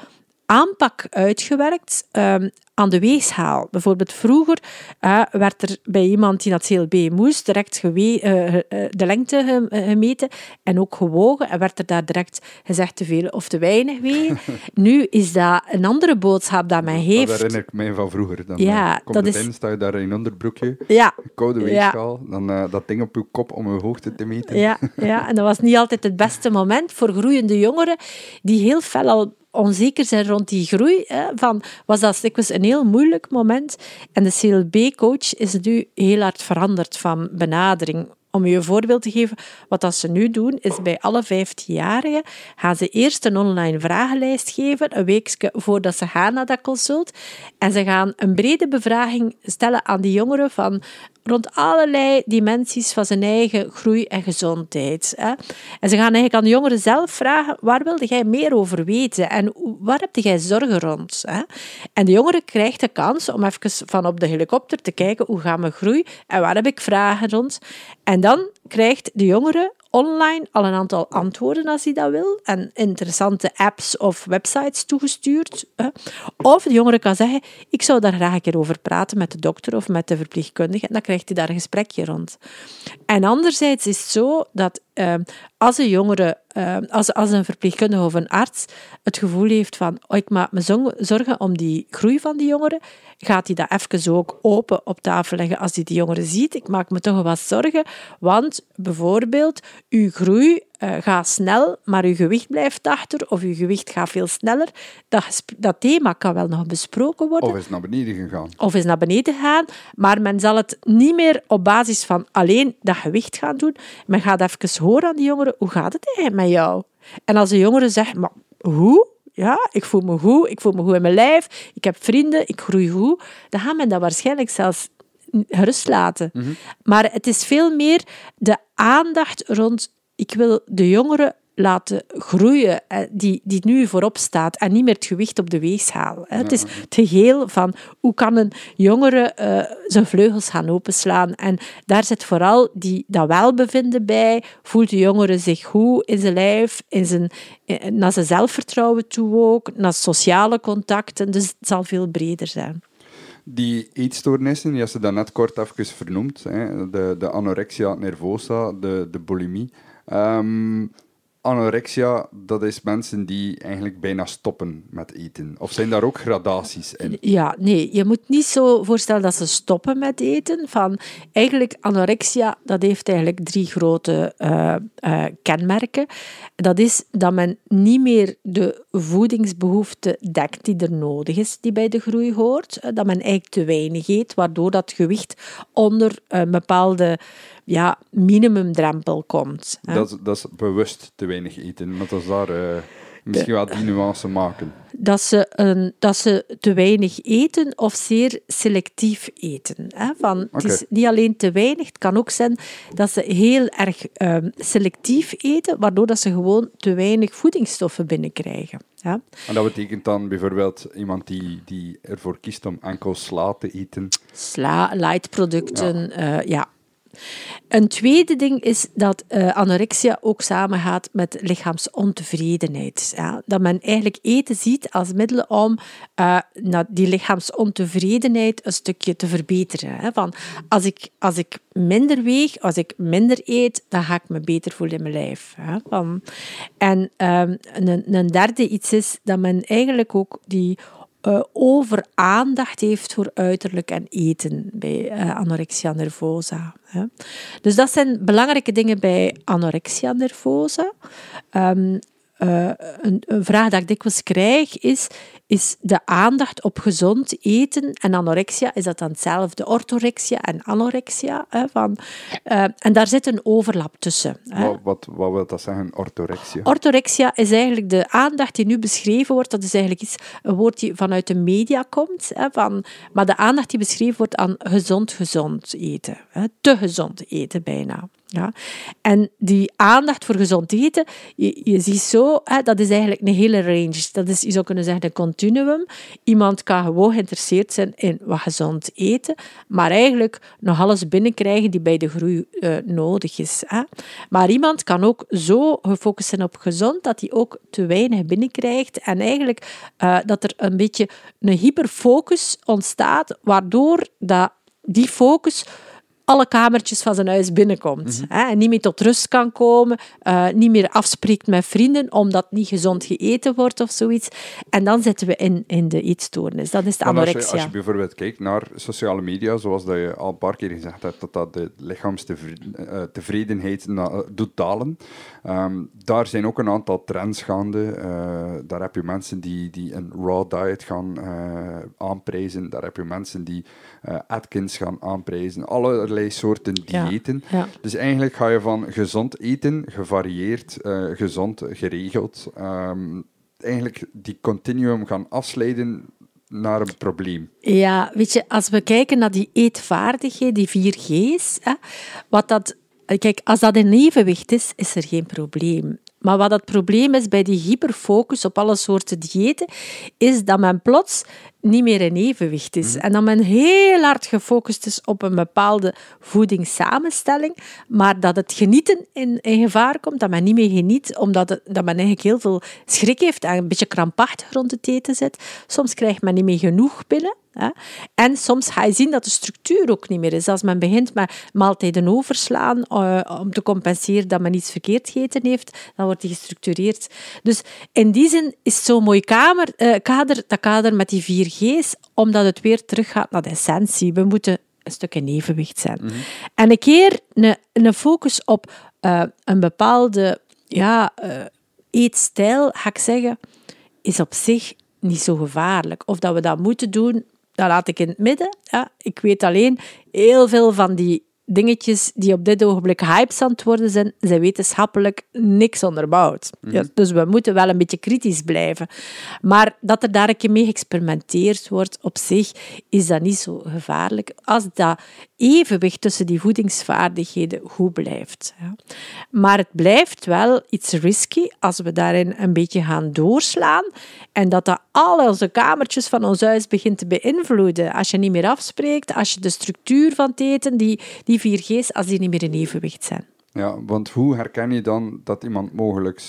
aanpak uitgewerkt um, aan de weegschaal. Bijvoorbeeld vroeger uh, werd er bij iemand die naar het CLB moest direct gewe uh, de lengte gemeten en ook gewogen en werd er daar direct gezegd te veel of te weinig wegen. nu is dat een andere boodschap dat men heeft. Dat herinner ik mij van vroeger. Dan ja, komt dat is... in, sta je daar in onderbroekje, ja. koude weegschaal, ja. dan dat ding op je kop om je hoogte te meten. Ja, ja, en dat was niet altijd het beste moment voor groeiende jongeren die heel fel al onzeker zijn rond die groei, hè, van, was dat dikwijls een heel moeilijk moment. En de CLB-coach is nu heel hard veranderd van benadering. Om je een voorbeeld te geven, wat dat ze nu doen, is bij alle 15-jarigen gaan ze eerst een online vragenlijst geven, een weekje voordat ze gaan naar dat consult. En ze gaan een brede bevraging stellen aan die jongeren van rond allerlei dimensies van zijn eigen groei en gezondheid. En ze gaan eigenlijk aan de jongeren zelf vragen, waar wilde jij meer over weten en waar heb jij zorgen rond? En de jongere krijgt de kans om even van op de helikopter te kijken, hoe gaat mijn groei en waar heb ik vragen rond? En dan krijgt de jongere online al een aantal antwoorden als hij dat wil en interessante apps of websites toegestuurd. Of de jongere kan zeggen, ik zou daar graag een keer over praten met de dokter of met de verpleegkundige en dan krijgt hij daar een gesprekje rond. En anderzijds is het zo dat als een jongere, uh, als, als een verpleegkundige of een arts het gevoel heeft van oh, ik maak me zorgen om die groei van die jongeren, gaat hij dat even ook open op tafel leggen als hij die jongeren ziet. Ik maak me toch wel wat zorgen, want bijvoorbeeld uw groei uh, gaat snel, maar uw gewicht blijft achter of uw gewicht gaat veel sneller. Dat, dat thema kan wel nog besproken worden. Of is naar beneden gegaan. Of is naar beneden gegaan, maar men zal het niet meer op basis van alleen dat gewicht gaan doen. Men gaat even horen aan die jongeren, hoe gaat het eigenlijk met jou? En als de jongere zegt, maar hoe? Ja, ik voel me goed, ik voel me goed in mijn lijf, ik heb vrienden, ik groei goed, dan gaat men dat waarschijnlijk zelfs gerust laten. Mhm. Maar het is veel meer de aandacht rond ik wil de jongeren laten groeien, eh, die, die nu voorop staat en niet meer het gewicht op de weegschaal. Het is het geheel van hoe kan een jongere uh, zijn vleugels gaan openslaan. En daar zit vooral die, dat welbevinden bij. Voelt de jongere zich goed in zijn lijf, in zijn, eh, naar zijn zelfvertrouwen toe ook, naar sociale contacten. Dus het zal veel breder zijn die eetstoornissen, die had ze net kort even vernoemd, hè, de, de anorexia nervosa, de, de bulimie. Um, anorexia, dat is mensen die eigenlijk bijna stoppen met eten. Of zijn daar ook gradaties in? Ja, nee, je moet niet zo voorstellen dat ze stoppen met eten. Van, eigenlijk, anorexia, dat heeft eigenlijk drie grote uh, uh, kenmerken. Dat is dat men niet meer de voedingsbehoefte dekt die er nodig is, die bij de groei hoort. Dat men eigenlijk te weinig eet, waardoor dat gewicht onder een bepaalde ja, minimumdrempel komt. Dat, dat is bewust te weinig eten, want dat is daar... Uh, misschien wel die nuance maken. Dat ze, een, dat ze te weinig eten of zeer selectief eten. Hè? Van, Het is niet alleen te weinig, het kan ook zijn dat ze heel erg um, selectief eten, waardoor dat ze gewoon te weinig voedingsstoffen binnenkrijgen. Ja? En dat betekent dan bijvoorbeeld iemand die, die ervoor kiest om enkel sla te eten? Sla, light producten, ja. Uh, ja een tweede ding is dat uh, anorexia ook samengaat met lichaamsontevredenheid. Ja? Dat men eigenlijk eten ziet als middel om uh, die lichaamsontevredenheid een stukje te verbeteren. Hè? Van, als, ik, als ik minder weeg, als ik minder eet, dan ga ik me beter voelen in mijn lijf. Hè? Van, en um, een, een derde iets is dat men eigenlijk ook die uh, over aandacht heeft voor uiterlijk en eten bij uh, anorexia nervosa. Hè. Dus dat zijn belangrijke dingen bij anorexia nervosa. Um, uh, een, een, vraag die ik dikwijls krijg is, is de aandacht op gezond eten en anorexia, is dat dan hetzelfde? Orthorexia en anorexia. Hè, van, uh, en daar zit een overlap tussen. Hè. Wat, wat, wat, wil dat zeggen, orthorexia? Orthorexia is eigenlijk de aandacht die nu beschreven wordt, dat is eigenlijk iets, een woord die vanuit de media komt, hè, van, maar de aandacht die beschreven wordt aan gezond, gezond eten. Hè, te gezond eten bijna. Ja. En die aandacht voor gezond eten, je, je ziet zo, hè, dat is eigenlijk een hele range. Dat is, je zou kunnen zeggen, een continuum. Iemand kan gewoon geïnteresseerd zijn in wat gezond eten, maar eigenlijk nog alles binnenkrijgen die bij de groei uh, nodig is. Hè. Maar iemand kan ook zo gefocust zijn op gezond, dat hij ook te weinig binnenkrijgt en eigenlijk uh, dat er een beetje een hyperfocus ontstaat, waardoor dat die focus alle kamertjes van zijn huis binnenkomt. hè, en niet meer tot rust kan komen, uh, niet meer afspreekt met vrienden omdat niet gezond gegeten wordt of zoiets. En dan zitten we in, in de eetstoornis. Dat is de anorexia. Als je, als je, bijvoorbeeld kijkt naar sociale media, zoals dat je al een paar keer gezegd hebt, dat dat de lichaamstevredenheid uh, doet dalen. Um, daar zijn ook een aantal trends gaande. Uh, daar heb je mensen die, die een raw diet gaan aanprijzen. Daar heb je mensen die Atkins gaan aanprijzen. Allerlei soorten diëten. Dus eigenlijk ga je van gezond eten, gevarieerd, uh, gezond, geregeld, um, eigenlijk die continuum gaan afsleiden naar een probleem. Ja, weet je, als we kijken naar die eetvaardigheid, die 4G's, hè, wat dat, kijk, als dat in evenwicht is, is er geen probleem. Maar wat het probleem is bij die hyperfocus op alle soorten diëten, is dat men plots niet meer in evenwicht is. Mhm. En dat men heel hard gefocust is op een bepaalde voedingssamenstelling, maar dat het genieten in, in gevaar komt, dat men niet meer geniet, omdat het, dat men eigenlijk heel veel schrik heeft en een beetje krampachtig rond het eten zit. Soms krijgt men niet meer genoeg binnen. Hè. En soms ga je zien dat de structuur ook niet meer is. Als men begint met maaltijden overslaan uh, om te compenseren dat men iets verkeerd gegeten heeft, dan wordt die gestructureerd. Dus in die zin is zo'n mooi kamer, uh, kader, dat kader met die vier G's, omdat het weer teruggaat naar de essentie. We moeten een stuk in evenwicht zijn. En een keer een, een focus op uh, een bepaalde ja, eetstijl, ga ik zeggen, is op zich niet zo gevaarlijk. Of dat we dat moeten doen, dat laat ik in het midden. Ja. Ik weet alleen, heel veel van die dingetjes die op dit ogenblik hypes aan het worden zijn, zijn wetenschappelijk niks onderbouwd. Mm ja, dus we moeten wel een beetje kritisch blijven. Maar dat er daar een keer mee geëxperimenteerd wordt op zich, is dat niet zo gevaarlijk. Als dat evenwicht tussen die voedingsvaardigheden goed blijft. Ja. Maar het blijft wel iets risky als we daarin een beetje gaan doorslaan en dat dat al onze kamertjes van ons huis begint te beïnvloeden. Als je niet meer afspreekt, als je de structuur van het eten, die, die 4G's, als die niet meer in evenwicht zijn. Ja, want hoe herken je dan dat iemand mogelijk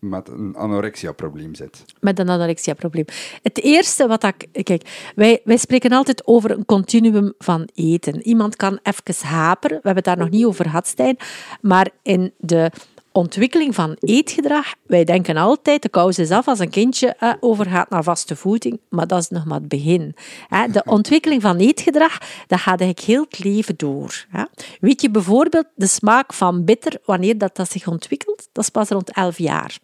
met een anorexia-probleem zit. Met een anorexia-probleem. Het eerste wat ik... Kijk, wij, wij spreken altijd over een continuum van eten. Iemand kan even haperen. We hebben het daar nog niet over gehad, Stijn. Maar in de ontwikkeling van eetgedrag, wij denken altijd, de kous is af als een kindje eh, overgaat naar vaste voeding, maar dat is nog maar het begin. Hè. De ontwikkeling van eetgedrag, dat gaat eigenlijk heel het leven door. Hè. Weet je bijvoorbeeld de smaak van bitter, wanneer dat, dat zich ontwikkelt? Dat is pas rond 11 jaar.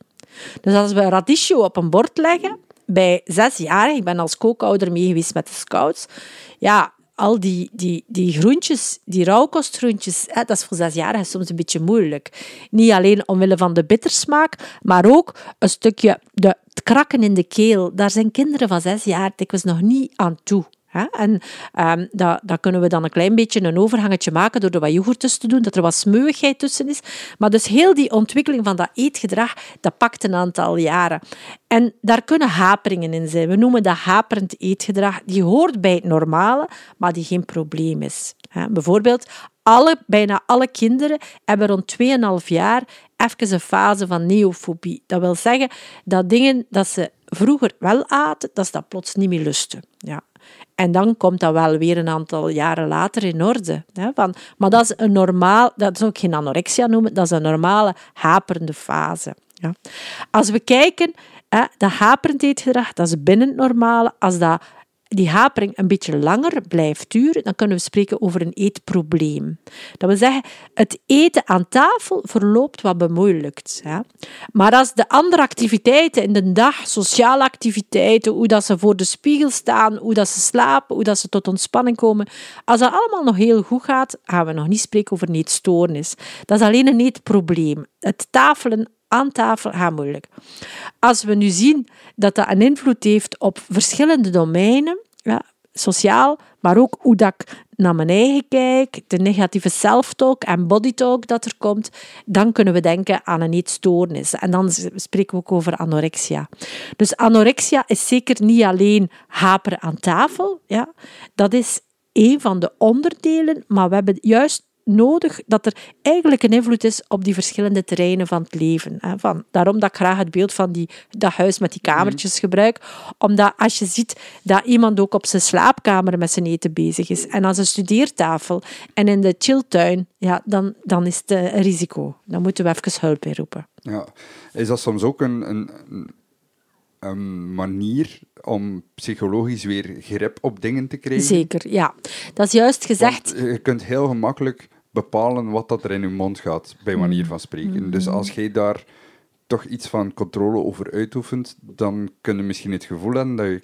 Dus als we radicchio op een bord leggen, bij zes jaar, ik ben als kookouder mee geweest met de scouts, ja, al die, die, die groentjes, die rauwkostgroentjes, hè, dat is voor zesjarigen soms een beetje moeilijk. Niet alleen omwille van de bittersmaak, maar ook een stukje de, het krakken in de keel. Daar zijn kinderen van zes jaar dikwijls nog niet aan toe. En um, dat, dat, kunnen we dan een klein beetje een overhangetje maken door er wat yoghurt te doen, dat er wat smeuigheid tussen is. Maar dus heel die ontwikkeling van dat eetgedrag, dat pakt een aantal jaren. En daar kunnen haperingen in zijn. We noemen dat haperend eetgedrag. Die hoort bij het normale, maar die geen probleem is. Bijvoorbeeld, alle, bijna alle kinderen hebben rond 2,5 jaar even een fase van neofobie. Dat wil zeggen dat dingen dat ze vroeger wel aten, dat ze dat plots niet meer lusten. Ja. En dan komt dat wel weer een aantal jaren later in orde. Hè, van, maar dat is een normaal, dat is ook geen anorexia noemen, dat is een normale haperende fase. Ja. Als we kijken Hè, dat haperend eetgedrag, dat is binnen het normale. Als dat die hapering een beetje langer blijft duren, dan kunnen we spreken over een eetprobleem. Dat wil zeggen, het eten aan tafel verloopt wat bemoeilijkt. Ja. Maar als de andere activiteiten in de dag, sociale activiteiten, hoe dat ze voor de spiegel staan, hoe dat ze slapen, hoe dat ze tot ontspanning komen, als dat allemaal nog heel goed gaat, gaan we nog niet spreken over eetstoornis. Dat is alleen een eetprobleem. Het tafelen aan tafel gaat moeilijk. Als we nu zien dat dat een invloed heeft op verschillende domeinen, ja, sociaal, maar ook hoe dat ik naar mijn eigen kijk, de negatieve self-talk en body-talk dat er komt, dan kunnen we denken aan een eetstoornis. En dan spreken we ook over anorexia. Dus anorexia is zeker niet alleen haperen aan tafel. Ja. Dat is een van de onderdelen, maar we hebben juist nodig dat er eigenlijk een invloed is op die verschillende terreinen van het leven. Van, daarom dat ik graag het beeld van die, dat huis met die kamertjes gebruik. Omdat als je ziet dat iemand ook op zijn slaapkamer met zijn eten bezig is en aan zijn studeertafel en in de chilltuin, ja, dan, dan is het een risico. Dan moeten we even hulp inroepen. Ja. Is dat soms ook een, een, een manier om psychologisch weer grip op dingen te krijgen? Zeker, ja. Dat is juist gezegd. je kunt heel gemakkelijk bepalen wat dat er in je mond gaat, bij manier van spreken. Dus als jij daar toch iets van controle over uitoefent, dan kun je misschien het gevoel hebben dat je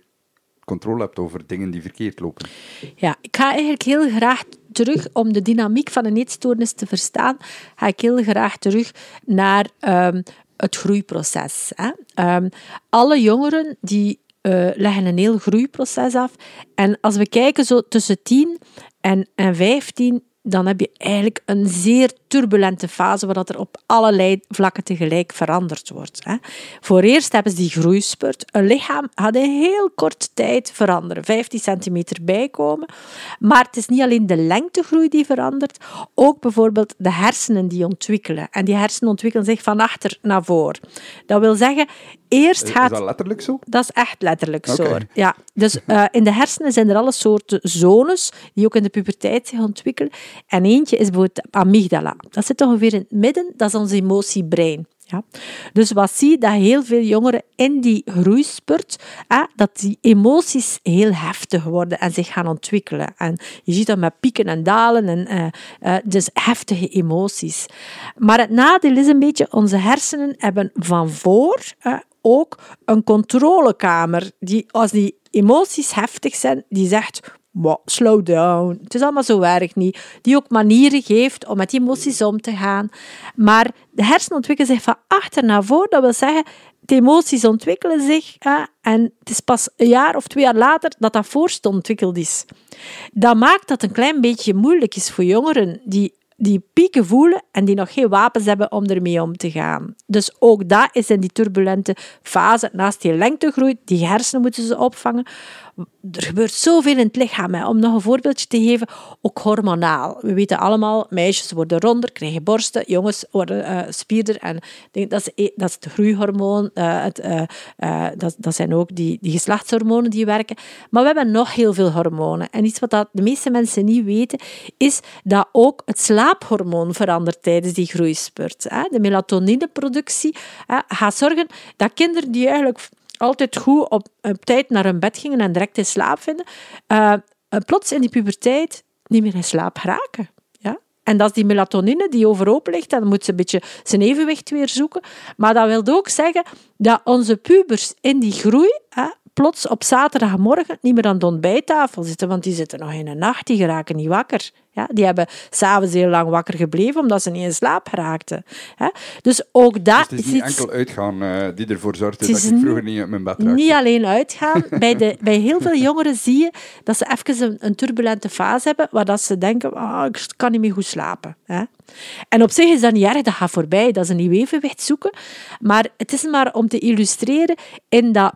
controle hebt over dingen die verkeerd lopen. Ja, ik ga eigenlijk heel graag terug, om de dynamiek van een eetstoornis te verstaan, ga ik heel graag terug naar ehm, het groeiproces. Hè. Ehm, alle jongeren die uh, leggen een heel groeiproces af. En als we kijken zo tussen 10 en, en 15 dan heb je eigenlijk een zeer turbulente fase waar dat er op allerlei vlakken tegelijk veranderd wordt. Hè. Voor eerst hebben ze die groeispurt. Een lichaam gaat in heel korte tijd veranderen. 15 centimeter bijkomen. Maar het is niet alleen de lengtegroei die verandert, ook bijvoorbeeld de hersenen die ontwikkelen. En die hersenen ontwikkelen zich van achter naar voor. Dat wil zeggen, eerst gaat... Is dat letterlijk zo? Dat is echt letterlijk zo. Ja. Dus uh, in de hersenen zijn er alle soorten zones die ook in de puberteit zich ontwikkelen. En eentje is bijvoorbeeld amygdala. Dat zit ongeveer in het midden, dat is ons emotiebrein. Ja. Dus wat zie je dat heel veel jongeren in die groeispurt, dat die emoties heel heftig worden en zich gaan ontwikkelen. En je ziet dat met pieken en dalen, en, uh, uh, dus heftige emoties. Maar het nadeel is een beetje, onze hersenen hebben van voor ook een controlekamer, die als die emoties heftig zijn, die zegt slow down. Het is allemaal zo erg niet. Die ook manieren geeft om met die emoties om te gaan. Maar de hersenen ontwikkelen zich van achter naar voor. Dat wil zeggen, de emoties ontwikkelen zich hè, en het is pas een jaar of twee jaar later dat dat voorste ontwikkeld is. Dat maakt dat het een klein beetje moeilijk is voor jongeren die die pieken voelen en die nog geen wapens hebben om ermee om te gaan. Dus ook dat is in die turbulente fase, naast die lengtegroei, die hersenen moeten ze opvangen, er gebeurt zoveel in het lichaam. Hè. Om nog een voorbeeldje te geven, ook hormonaal. We weten allemaal, meisjes worden ronder, krijgen borsten, jongens worden uh, spierder. En dat, is, e, dat is het groeihormoon, uh, het, uh, dat, dat zijn ook die, die geslachtshormonen die werken. Maar we hebben nog heel veel hormonen. En iets wat dat de meeste mensen niet weten, is dat ook het slaaphormoon verandert tijdens die groeispurt. Hè. De melatonineproductie gaat zorgen dat kinderen die eigenlijk altijd goed op, op tijd naar hun bed gingen en direct in slaap vinden, uh, plots in die puberteit niet meer in slaap raken. Ja? En dat is die melatonine die overhoop ligt, en dan moet ze een beetje zijn evenwicht weer zoeken. Maar dat wil ook zeggen dat onze pubers in die groei plots op zaterdagmorgen niet meer aan de ontbijttafel zitten, want die zitten nog in de nacht, die geraken niet wakker. Ja, die hebben s'avonds heel lang wakker gebleven omdat ze niet in slaap raakten. Dus ook dat dus het is niet enkel uitgaan uh, die ervoor zorgt dat ik vroeger niet uit mijn bed raakte. Niet alleen uitgaan. bij, de, bij heel veel jongeren zie je dat ze even een, een turbulente fase hebben waar dat ze denken, oh, ik kan niet meer goed slapen. En op zich is dat niet erg, dat gaat voorbij. Dat is een nieuw evenwicht zoeken. Maar het is maar om te illustreren, in dat,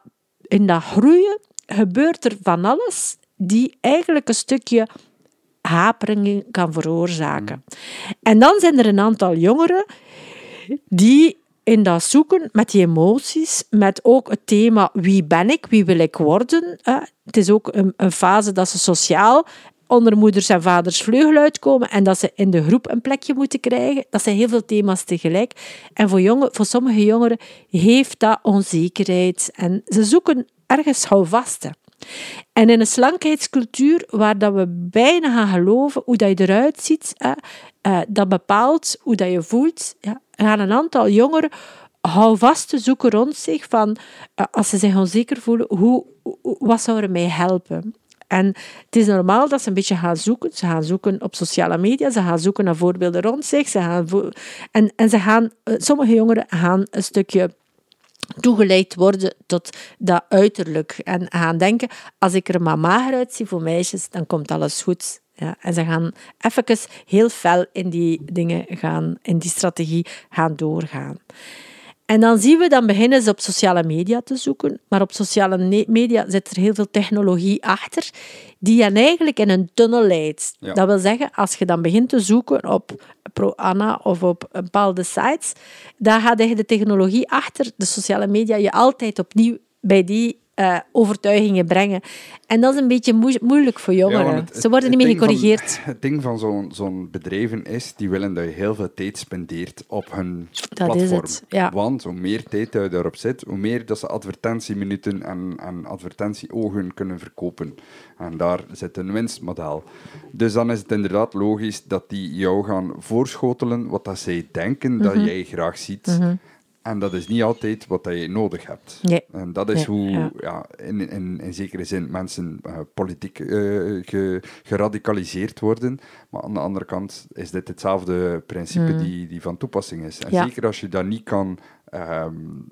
in dat groeien gebeurt er van alles die eigenlijk een stukje haperingen kan veroorzaken. En dan zijn er een aantal jongeren die in dat zoeken met die emoties, met ook het thema wie ben ik, wie wil ik worden. Het is ook een, een fase dat ze sociaal onder moeders en vaders vleugel uitkomen en dat ze in de groep een plekje moeten krijgen. Dat zijn heel veel thema's tegelijk. En voor, jongen, voor sommige jongeren heeft dat onzekerheid. En ze zoeken ergens houvasten. En in een slankheidscultuur waar dat we bijna gaan geloven hoe dat je eruit ziet, eh, dat bepaalt hoe dat je voelt, ja, gaan een aantal jongeren houvasten zoeken rond zich van, uh, als ze zich onzeker voelen, hoe, wat zou er mij helpen? En het is normaal dat ze een beetje gaan zoeken. Ze gaan zoeken op sociale media, ze gaan zoeken naar voorbeelden rond zich. Ze gaan en, en ze gaan, eh, sommige jongeren gaan een stukje toegeleid worden tot dat uiterlijk. En gaan denken, als ik er maar mager uitzie voor meisjes, dan komt alles goed. Ja, en ze gaan even heel fel in die dingen gaan, in die strategie gaan doorgaan. En dan zien we, dan beginnen ze op sociale media te zoeken. Maar op sociale media zit er heel veel technologie achter, die hen eigenlijk in een tunnel leidt. Dat wil zeggen, als je dan begint te zoeken op ProAnna of op bepaalde sites, dan gaat de technologie achter de sociale media je altijd opnieuw bij die uh, overtuigingen brengen. En dat is een beetje moeilijk voor jongeren. Ze worden niet meer gecorrigeerd. het ding van zo'n zo'n bedrijven is, die willen dat je heel veel tijd spendeert op hun dat platform. Is het, ja. Want hoe meer tijd je daarop zit, hoe meer dat ze advertentieminuten en, en advertentieogen kunnen verkopen. En daar zit een winstmodel. Dus dan is het inderdaad logisch dat die jou gaan voorschotelen wat dat zij denken dat mhm. jij graag ziet. Mhm. En dat is niet altijd wat je nodig hebt. Nee. En dat is hoe ja. in, in, in zekere zin mensen uh, politiek uh, geradicaliseerd worden. Maar aan de andere kant is dit hetzelfde principe mm. die, die van toepassing is. En zeker als je dat niet kan um,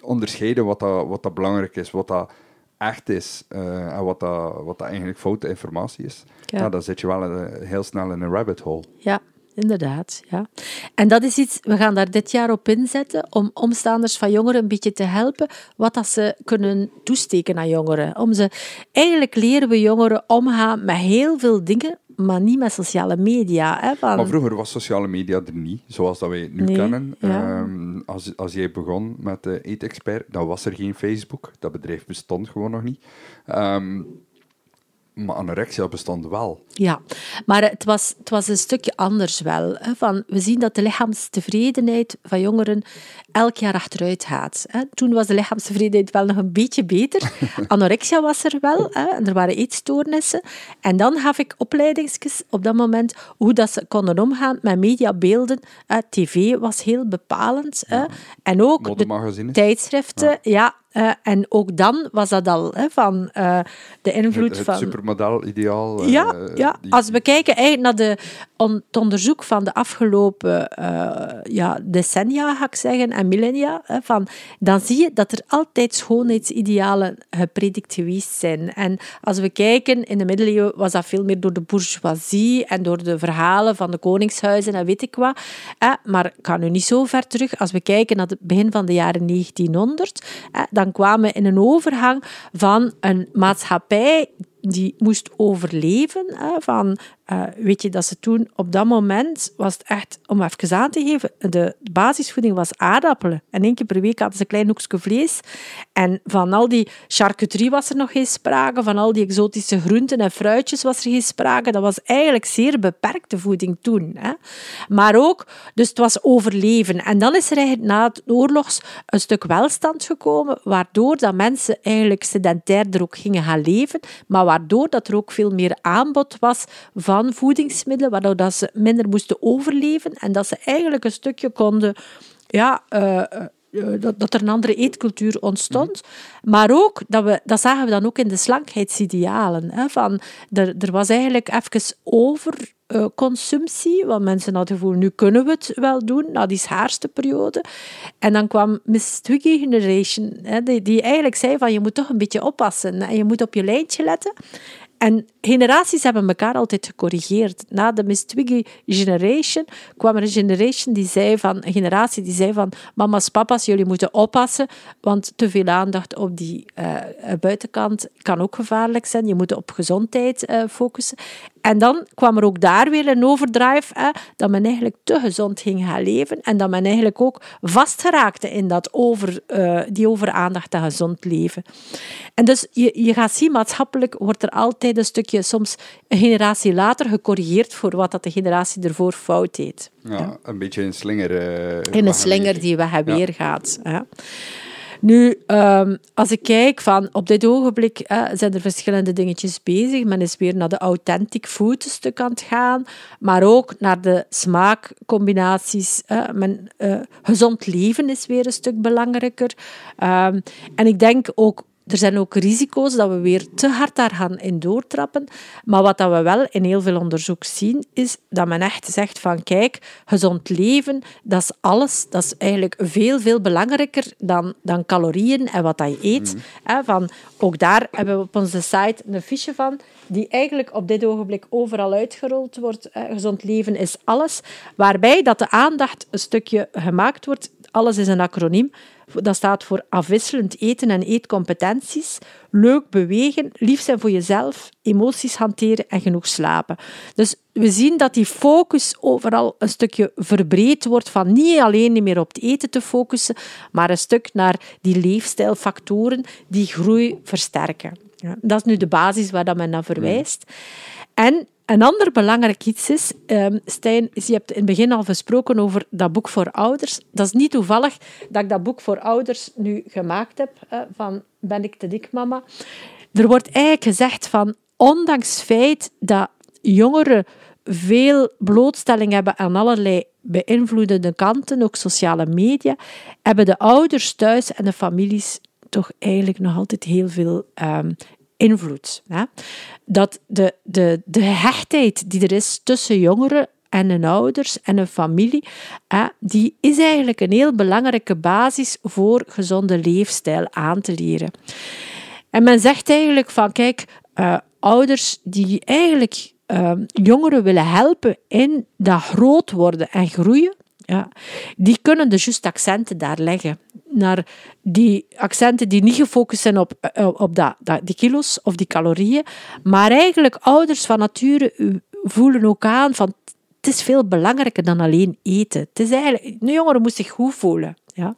onderscheiden wat dat, wat dat belangrijk is, wat dat echt is uh, en wat dat, wat dat eigenlijk foute informatie is, ja. dan zit je wel heel snel in een rabbit hole. Ja, inderdaad. Ja. En dat is iets, we gaan daar dit jaar op inzetten om omstaanders van jongeren een beetje te helpen wat dat ze kunnen toesteken aan jongeren. Om ze, eigenlijk leren we jongeren omgaan met heel veel dingen, maar niet met sociale media. Hè, van... Maar vroeger was sociale media er niet, zoals dat wij het nu kennen. Ehm, als, als jij begon met de Eat-expert, dan was er geen Facebook. Dat bedrijf bestond gewoon nog niet. Um, maar anorexia bestond wel. Ja, maar het was, het was een stukje anders wel. Hè, van, we zien dat de lichaamstevredenheid van jongeren elk jaar achteruit gaat. Hè. Toen was de lichaamstevredenheid wel nog een beetje beter. Anorexia was er wel, hè, en er waren eetstoornissen. En dan gaf ik opleidingsjes op dat moment hoe dat ze konden omgaan met mediabeelden. Hè. TV was heel bepalend. En ook de tijdschriften. ja uh, en ook dan was dat al hè, van uh, de invloed het, het van... supermodel-ideaal. Uh, ja, ja. Die... als we kijken eigenlijk naar de, on, het onderzoek van de afgelopen ja, decennia, ga ik zeggen, en millennia, hè, van, dan zie je dat er altijd schoonheidsidealen gepredikt geweest zijn. En als we kijken, in de middeleeuwen was dat veel meer door de bourgeoisie en door de verhalen van de koningshuizen en weet ik wat. maar ik ga nu niet zo ver terug. Als we kijken naar het begin van de jaren 1900, dan dan kwamen in een overgang van een maatschappij die moest overleven. Van, uh, weet je, dat ze toen op dat moment was het echt, om even aan te geven, de basisvoeding was aardappelen. En één keer per week hadden ze een klein hoekje vlees. En van al die charcuterie was er nog geen sprake, van al die exotische groenten en fruitjes was er geen sprake. Dat was eigenlijk zeer beperkte voeding toen. Hè. Maar ook, dus het was overleven. En dan is er eigenlijk na het oorlogs een stuk welstand gekomen, waardoor dat mensen eigenlijk sedentairder ook gingen gaan leven, maar waardoor dat er ook veel meer aanbod was van voedingsmiddelen, waardoor dat ze minder moesten overleven en dat ze eigenlijk een stukje konden ja, uh, dat, dat, er een andere eetcultuur ontstond. Maar ook, dat, we, dat zagen we dan ook in de slankheidsidealen. Hè, van, er, er was eigenlijk even overconsumptie, want mensen hadden het gevoel, nu kunnen we het wel doen, na die schaarste periode. En dan kwam Miss Twiggy Generation, hè, die, die eigenlijk zei van, je moet toch een beetje oppassen en je moet op je lijntje letten. En generaties hebben elkaar altijd gecorrigeerd. Na de Miss Twiggy Generation kwam er een generation die zei van, een generatie die zei van mama's, papa's, jullie moeten oppassen, want te veel aandacht op die uh, buitenkant kan ook gevaarlijk zijn. Je moet op gezondheid uh, focussen. En dan kwam er ook daar weer een overdrive, hè, dat men eigenlijk te gezond ging gaan leven en dat men eigenlijk ook vastgeraakte in dat over, uh, die overaandacht aan gezond leven. En dus je, je gaat zien, maatschappelijk wordt er altijd een stukje, soms een generatie later, gecorrigeerd voor wat dat de generatie ervoor fout deed. Ja, een beetje een slinger. Uh, in een slinger die weg en weer gaat. Hè. Nu, um, als ik kijk van op dit ogenblik zijn er verschillende dingetjes bezig. Men is weer naar de authentic food stuk aan het gaan, maar ook naar de smaakcombinaties. Men, uh, gezond leven is weer een stuk belangrijker. Um, en ik denk ook er zijn ook risico's dat we weer te hard daar gaan in doortrappen. Maar wat dat we wel in heel veel onderzoek zien, is dat men echt zegt van kijk, gezond leven, dat is alles. Dat is eigenlijk veel, veel belangrijker dan, dan calorieën en wat dat je eet. Mm. van, ook daar hebben we op onze site een fiche van, die eigenlijk op dit ogenblik overal uitgerold wordt. Gezond leven is alles. Waarbij dat de aandacht een stukje gemaakt wordt. Alles is een acroniem dat staat voor afwisselend eten en eetcompetenties, leuk bewegen, lief zijn voor jezelf, emoties hanteren en genoeg slapen. Dus we zien dat die focus overal een stukje verbreed wordt van niet alleen meer op het eten te focussen, maar een stuk naar die leefstijlfactoren die groei versterken. Dat is nu de basis waar dat men naar verwijst. En een ander belangrijk iets is, um, Stijn, je hebt in het begin al gesproken over dat boek voor ouders. Dat is niet toevallig dat ik dat boek voor ouders nu gemaakt heb, van Ben ik te dik, mama? Er wordt eigenlijk gezegd van, ondanks het feit dat jongeren veel blootstelling hebben aan allerlei beïnvloedende kanten, ook sociale media, hebben de ouders thuis en de families toch eigenlijk nog altijd heel veel um, invloed. Hè? Dat de, de, de hechtheid die er is tussen jongeren en hun ouders en een familie, hè, die is eigenlijk een heel belangrijke basis voor gezonde leefstijl aan te leren. En men zegt eigenlijk van, kijk, uh, ouders die eigenlijk uh, jongeren willen helpen in dat groot worden en groeien, ja, die kunnen de juiste accenten daar leggen. Naar die accenten die niet gefocust zijn op, eh, op dat, dat, die kilo's of die calorieën, maar eigenlijk ouders van nature voelen ook aan van het is veel belangrijker dan alleen eten. Het is eigenlijk, een jongere moet zich goed voelen. Ja.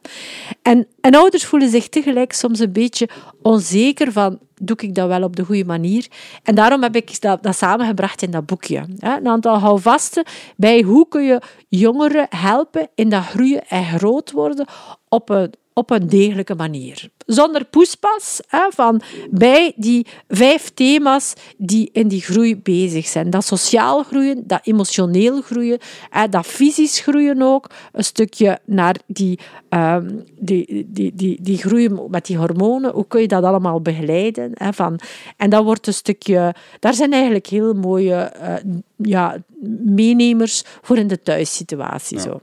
En, en ouders voelen zich tegelijk soms een beetje onzeker van, doe ik dat wel op de goede manier? En daarom heb ik dat, dat samengebracht in dat boekje. Een aantal houvasten bij hoe kun je jongeren helpen in dat groeien en groot worden op een op een degelijke manier. Zonder poespas hè, van bij die vijf thema's die in die groei bezig zijn. Dat sociaal groeien, dat emotioneel groeien, hè, dat fysisch groeien ook. Een stukje naar die, um, die, die, die, die groei met die hormonen. Hoe kun je dat allemaal begeleiden? Hè, van, en dat wordt een stukje... Daar zijn eigenlijk heel mooie uh, ja, meenemers voor in de thuissituatie. Ja. Zo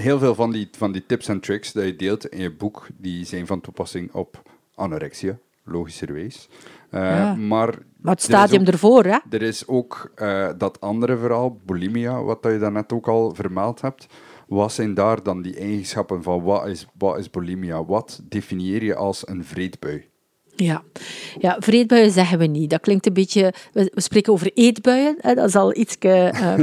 heel veel van die, van die tips en tricks die je deelt in je boek, die zijn van toepassing op anorexia, logischerwijs. Uh, ja. maar, maar het stadium ook, ervoor, hè? Er is ook uh, dat andere verhaal, bulimia, wat je daarnet ook al vermeld hebt. Wat zijn daar dan die eigenschappen van wat is, wat is bulimia? Wat definieer je als een vreedbui? Ja. ja, vreedbuien zeggen we niet. Dat klinkt een beetje... We, spreken over eetbuien. Hè. Dat is al iets... Uh,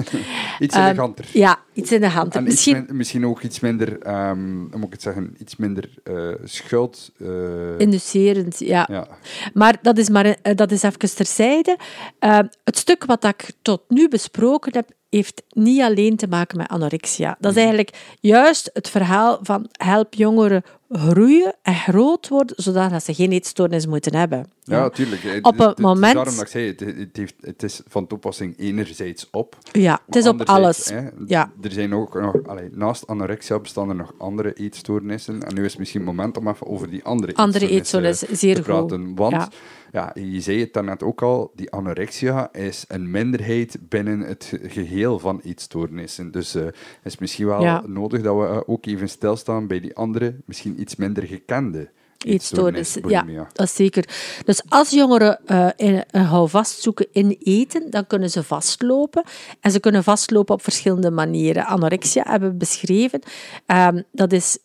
iets eleganter. Um, ja, iets in de hand. Misschien... misschien ook iets minder... Um, hoe moet ik het zeggen? Iets minder uh, schuld... Uh... Inducerend, ja. ja. Maar dat is, maar, dat is even terzijde. Uh, het stuk wat ik tot nu besproken heb, heeft niet alleen te maken met anorexia. Dat is mhm. eigenlijk juist het verhaal van help jongeren groeien en groot worden, zodat ze geen eetstoornis moeten hebben. Ja, natuurlijk. Op het moment... daarom dat ik zei, het, het, heeft, het is van toepassing enerzijds op. Ja, het is op alles. Hè, ja. Er zijn ook nog, allee, naast anorexia bestaan er nog andere eetstoornissen. En nu is het misschien het moment om even over die andere, andere eetstoornissen zeer te praten. Want ja ja, je zei het daarnet ook al, die anorexia is een minderheid binnen het geheel van eetstoornissen. Dus uh, is misschien wel nodig dat we uh, ook even stilstaan bij die andere, misschien iets minder gekende eetstoornis. Ja, dat is zeker. Dus als jongeren uh, in, een houvast zoeken in eten, dan kunnen ze vastlopen. En ze kunnen vastlopen op verschillende manieren. Anorexia hebben we beschreven. Um, dat, is,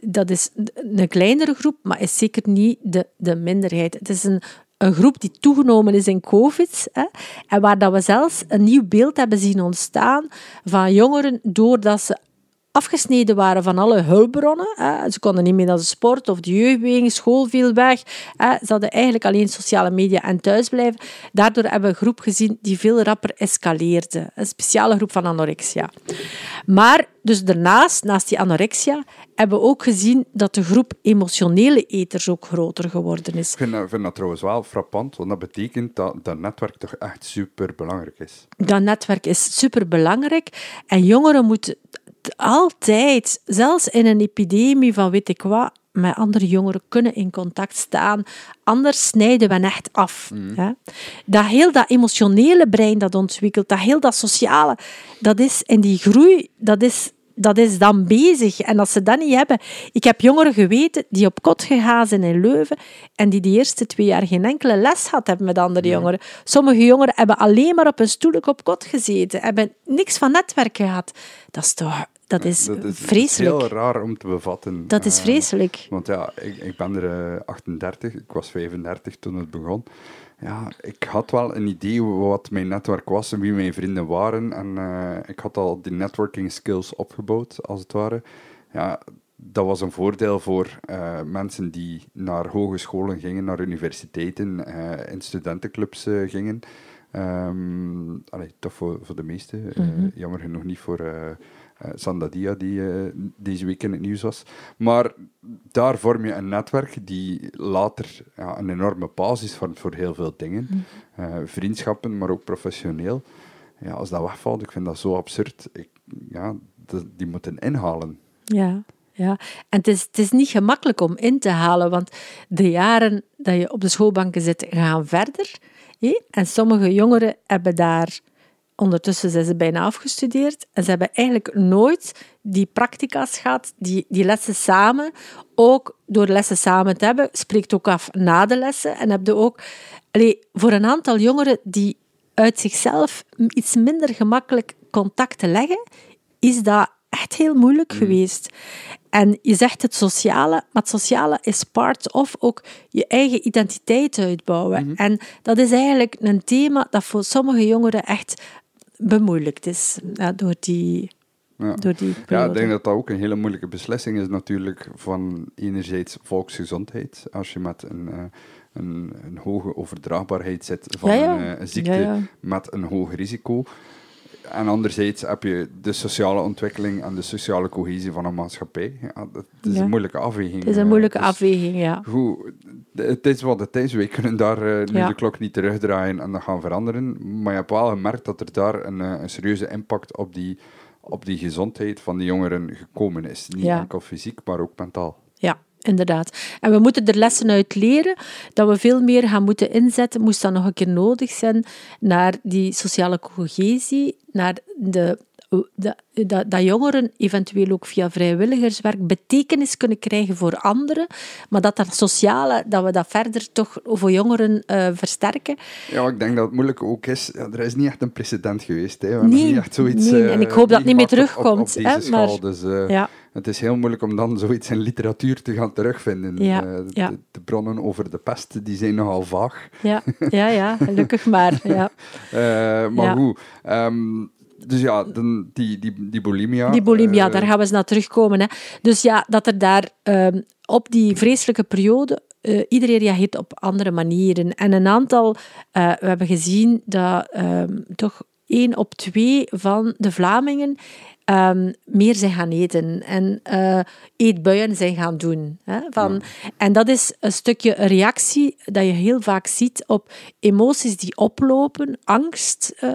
dat is een kleinere groep, maar is zeker niet de, de minderheid. Het is een een groep die toegenomen is in COVID. Hè, en waar dat we zelfs een nieuw beeld hebben zien ontstaan van jongeren doordat ze afgesneden waren van alle hulpbronnen. Ze konden niet meer naar de sport of de jeugdbeweging, school viel weg. Ze hadden eigenlijk alleen sociale media en thuisblijven. Daardoor hebben we een groep gezien die veel rapper escaleerde. Een speciale groep van anorexia. Maar dus daarnaast, naast die anorexia, hebben we ook gezien dat de groep emotionele eters ook groter geworden is. Ik vind, dat- ik vind dat trouwens wel frappant, want dat betekent dat dat netwerk toch echt super belangrijk is. dat netwerk is superbelangrijk. En jongeren moeten altijd, zelfs in een epidemie van weet ik wat, met andere jongeren kunnen in contact staan. Anders snijden we echt af. Hè? Dat heel dat emotionele brein dat ontwikkelt, dat heel dat sociale, dat is in die groei, dat is, dat is dan bezig. En als ze dat niet hebben... Ik heb jongeren geweten die op kot gegaan zijn in Leuven en die de eerste twee jaar geen enkele les had hebben met andere jongeren. Sommige jongeren hebben alleen maar op een stoel op kot gezeten, hebben niks van netwerk gehad. Dat is toch... Dat is, Dat is, dat is vreselijk. heel raar om te bevatten. Dat is Eh, vreselijk. Want ja, ik, ik ben er eh, 38, ik was 35 toen het begon. Ja, ik had wel een idee wat mijn netwerk was en wie mijn vrienden waren. En eh, ik had al die networking skills opgebouwd, als het ware. Ja, dat was een voordeel voor eh, mensen die naar hogescholen gingen, naar universiteiten, eh, in studentenclubs eh, gingen. Allee, toch voor, voor de meesten. eh, jammer genoeg niet voor eh Sandadia, die eh, deze week in het nieuws was. Maar daar vorm je een netwerk die later ja, een enorme basis vormt voor heel veel dingen. Eh, vriendschappen, maar ook professioneel. Ja, als dat wegvalt, ik vind dat zo absurd. Ik, ja, die moeten inhalen. Ja, ja. En het is, het is niet gemakkelijk om in te halen, want de jaren dat je op de schoolbanken zit, gaan verder. En sommige jongeren hebben daar... Ondertussen zijn ze bijna afgestudeerd en ze hebben eigenlijk nooit die practica's gehad, die, die lessen samen. Ook door lessen samen te hebben, spreekt ook af na de lessen. En heb je ook... Allee, voor een aantal jongeren die uit zichzelf iets minder gemakkelijk contact te leggen, is dat echt heel moeilijk geweest. En je zegt het sociale, maar het sociale is part of ook je eigen identiteit uitbouwen. En dat is eigenlijk een thema dat voor sommige jongeren echt bemoeilijkt is ja, door die, Ja. door die Ja, ik denk dat dat ook een hele moeilijke beslissing is natuurlijk van enerzijds volksgezondheid. Als je met een, eh, een, een hoge overdraagbaarheid zit van Ja, ja. Een, eh, een ziekte met een hoog risico. En anderzijds heb je de sociale ontwikkeling en de sociale cohesie van een maatschappij. Ja, dat is Ja. een moeilijke afweging. Het is een eh, moeilijke dus afweging, ja. Goed, het is wat het is. Wij kunnen daar eh, nu Ja. de klok niet terugdraaien en dat gaan veranderen. Maar je hebt wel gemerkt dat er daar een, eh, een serieuze impact op die, op die gezondheid van de jongeren gekomen is. Niet enkel fysiek, maar ook mentaal. Inderdaad. En we moeten er lessen uit leren, dat we veel meer gaan moeten inzetten, moest dat nog een keer nodig zijn, naar die sociale cohesie, naar de, de, dat, dat jongeren eventueel ook via vrijwilligerswerk betekenis kunnen krijgen voor anderen, maar dat dat sociale, dat we dat verder toch voor jongeren eh, versterken. Ja, ik denk dat het moeilijk ook is. Ja, er is niet echt een precedent geweest. Hè. We Nee, niet echt zoiets. nee, eh, en ik hoop dat het niet meer meegemaakt op- op- terugkomt, Op, hè, maar- schaal. Dus eh, Ja. het is heel moeilijk om dan zoiets in literatuur te gaan terugvinden. Ja, Eh, ja. De, de bronnen over de pest die zijn nogal vaag. Ja, ja, ja gelukkig maar. Ja. Eh, maar Ja. goed. Dus ja, dan die, die, die bulimia. Die bulimia, eh, daar gaan we eens naar terugkomen. Hè. Dus ja, dat er daar ehm, op die vreselijke periode eh, iedereen reageert op andere manieren. En een aantal, eh, we hebben gezien dat ehm, toch één op twee van de Vlamingen ehm, meer zijn gaan eten en eh, eetbuien zijn gaan doen. Hè, van, En dat is een stukje reactie dat je heel vaak ziet op emoties die oplopen, angst, eh,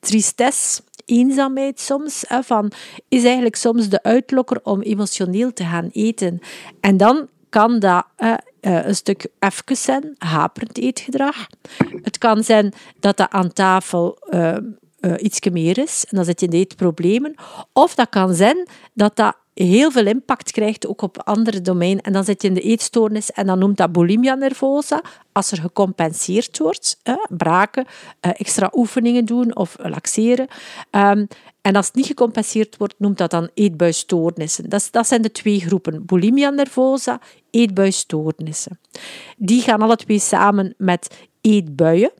tristesse, eenzaamheid soms, hè, van, is eigenlijk soms de uitlokker om emotioneel te gaan eten. En dan kan dat eh, een stuk even zijn, haperend eetgedrag. Het kan zijn dat dat aan tafel eh, uh, meer is. En dan zit je in de eetproblemen. Of dat kan zijn dat dat heel veel impact krijgt, ook op andere domeinen. En dan zit je in de eetstoornis en dan noemt dat bulimia nervosa. Als er gecompenseerd wordt, braken, eh, extra oefeningen doen of laxeren. Um, en als het niet gecompenseerd wordt, noemt dat dan eetbuisstoornissen. Dat, dat zijn de twee groepen. Bulimia nervosa, eetbuisstoornissen. Die gaan alle twee samen met eetbuien.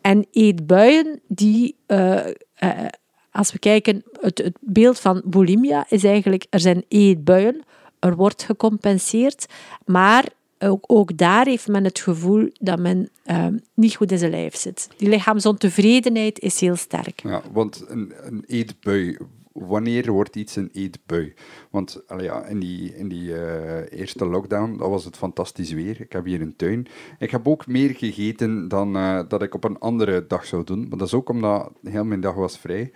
En eetbuien, die... Uh, uh, als we kijken, het, het beeld van bulimia is eigenlijk, er zijn eetbuien, er wordt gecompenseerd, maar ook, ook, daar heeft men het gevoel dat men uh, niet goed in zijn lijf zit. Die lichaamsontevredenheid is heel sterk. Ja, want een, een eetbui, wanneer wordt iets een eetbui? Want ja, in die, in die uh, eerste lockdown, dat was het fantastisch weer. Ik heb hier een tuin. Ik heb ook meer gegeten dan uh, dat ik op een andere dag zou doen. Maar dat is ook omdat heel mijn dag was vrij.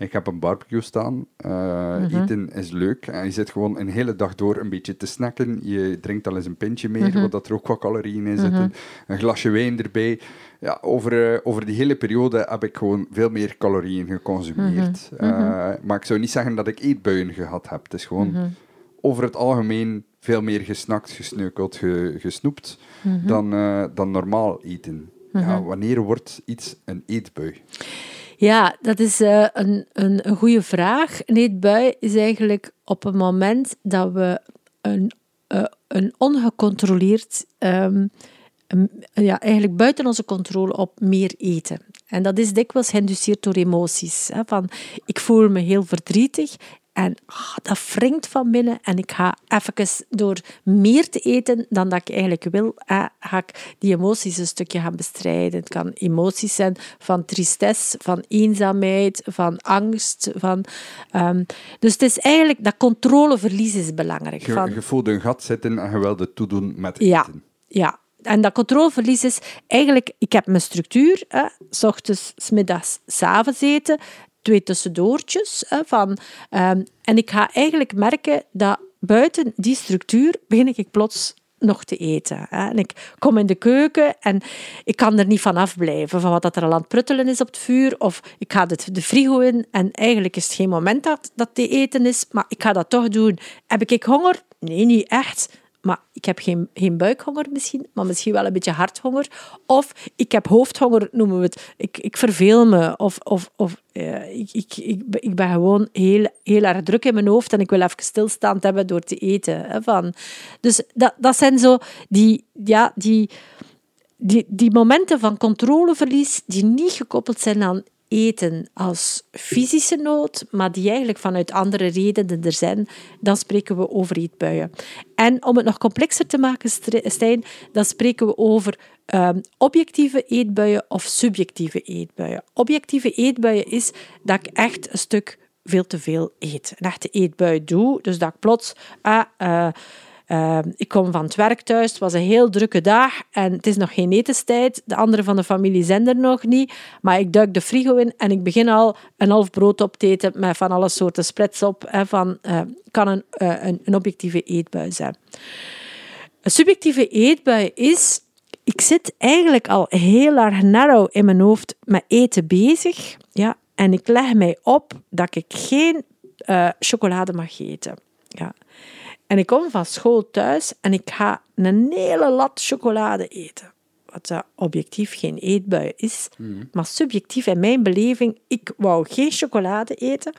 Ik heb een barbecue staan. Uh, Eten is leuk. En je zit gewoon een hele dag door een beetje te snacken. Je drinkt al eens een pintje meer, mm -hmm. wat er ook wat calorieën in zitten. Mhm. Een glasje wijn erbij. Ja, over, uh, over die hele periode heb ik gewoon veel meer calorieën geconsumeerd. Uh, maar ik zou niet zeggen dat ik eetbuien gehad heb. Het is gewoon over het algemeen veel meer gesnakt, gesneukeld, ge, gesnoept dan, dan normaal eten. Ja, wanneer wordt iets een eetbui? Ja, dat is uh, een, een, een goede vraag. Een eetbui is eigenlijk op het moment dat we een, uh, een ongecontroleerd, um, ja, eigenlijk buiten onze controle op meer eten. En dat is dikwijls geïnduceerd door emoties. Hè, van, ik voel me heel verdrietig en oh, dat wringt van binnen en ik ga even door meer te eten dan dat ik eigenlijk wil, eh, ga ik die emoties een stukje gaan bestrijden. Het kan emoties zijn van tristesse, van eenzaamheid, van angst. Van, um, dus het is eigenlijk, dat controleverlies is belangrijk. Je, van, je voelt een gat zitten en je wilde toedoen met eten. Ja, ja. En dat controleverlies is eigenlijk, ik heb mijn structuur, hè, s ochtends, s middags, s avonds eten twee tussendoortjes. Hè, van, um, en ik ga eigenlijk merken dat buiten die structuur begin ik plots nog te eten. Hè. En ik kom in de keuken en ik kan er niet van afblijven, van wat er al aan het pruttelen is op het vuur. Of ik ga de, de frigo in en eigenlijk is het geen moment dat, dat te eten is, maar ik ga dat toch doen. Heb ik honger? Nee, niet echt. Maar ik heb geen, geen buikhonger misschien, maar misschien wel een beetje harthonger. Of ik heb hoofdhonger, noemen we het. Ik, ik verveel me. Of, of, of ik, ik, ik, ik ben gewoon heel, heel erg druk in mijn hoofd en ik wil even stilstaand hebben door te eten. Hè, van. Dus dat, dat zijn zo die, ja, die, die, die momenten van controleverlies die niet gekoppeld zijn aan eten als fysische nood, maar die eigenlijk vanuit andere redenen er zijn, dan spreken we over eetbuien. En om het nog complexer te maken, Stijn, dan spreken we over um, objectieve eetbuien of subjectieve eetbuien. Objectieve eetbuien is dat ik echt een stuk veel te veel eet. Een echte eetbui doe, dus dat ik plots... Ah, uh, uh, ik kom van het werk thuis, het was een heel drukke dag en het is nog geen etenstijd. De anderen van de familie zijn er nog niet. Maar ik duik de frigo in en ik begin al een half brood op te eten met van alle soorten splits op. Hè, van, uh, kan een, uh, een, een objectieve eetbui zijn. Een subjectieve eetbui is... Ik zit eigenlijk al heel erg narrow in mijn hoofd met eten bezig. Ja, en ik leg mij op dat ik geen chocolade mag eten. Ja. En ik kom van school thuis en ik ga een hele lat chocolade eten. Wat objectief geen eetbui is, mhm. maar subjectief in mijn beleving, ik wou geen chocolade eten.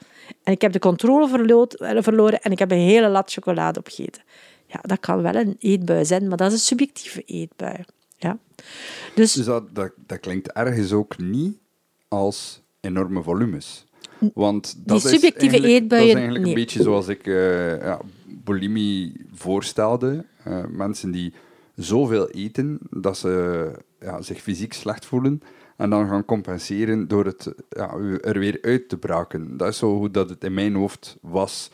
En ik heb de controle verloren en ik heb een hele lat chocolade opgegeten. Ja, dat kan wel een eetbui zijn, maar dat is een subjectieve eetbui. Ja. Dus, dus dat, dat, dat klinkt ergens ook niet als enorme volumes. Want dat die subjectieve is eetbuien... Dat is eigenlijk een beetje zoals ik uh, ja, bulimie voorstelde. Uh, mensen die zoveel eten dat ze ja, zich fysiek slecht voelen en dan gaan compenseren door het ja, er weer uit te braken. Dat is zo hoe dat het in mijn hoofd was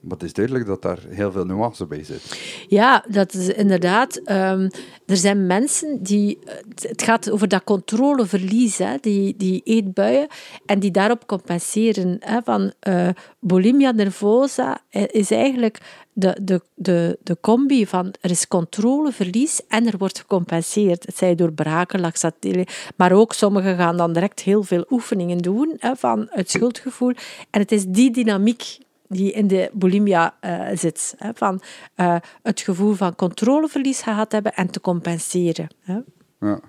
Maar het is duidelijk dat daar heel veel nuance bij zit. Ja, dat is inderdaad. Ehm, er zijn mensen die. Het gaat over dat controleverlies, hè, die, die eetbuien, en die daarop compenseren. Hè, van uh, bulimia nervosa is eigenlijk de, de, de, de combi van er is controleverlies en er wordt gecompenseerd. Het zij door braken, laxatine, maar ook sommigen gaan dan direct heel veel oefeningen doen hè, van het schuldgevoel. En het is die dynamiek die in de bulimia uh, zit. Hè, van uh, het gevoel van controleverlies gehad hebben en te compenseren. Hè. Ja,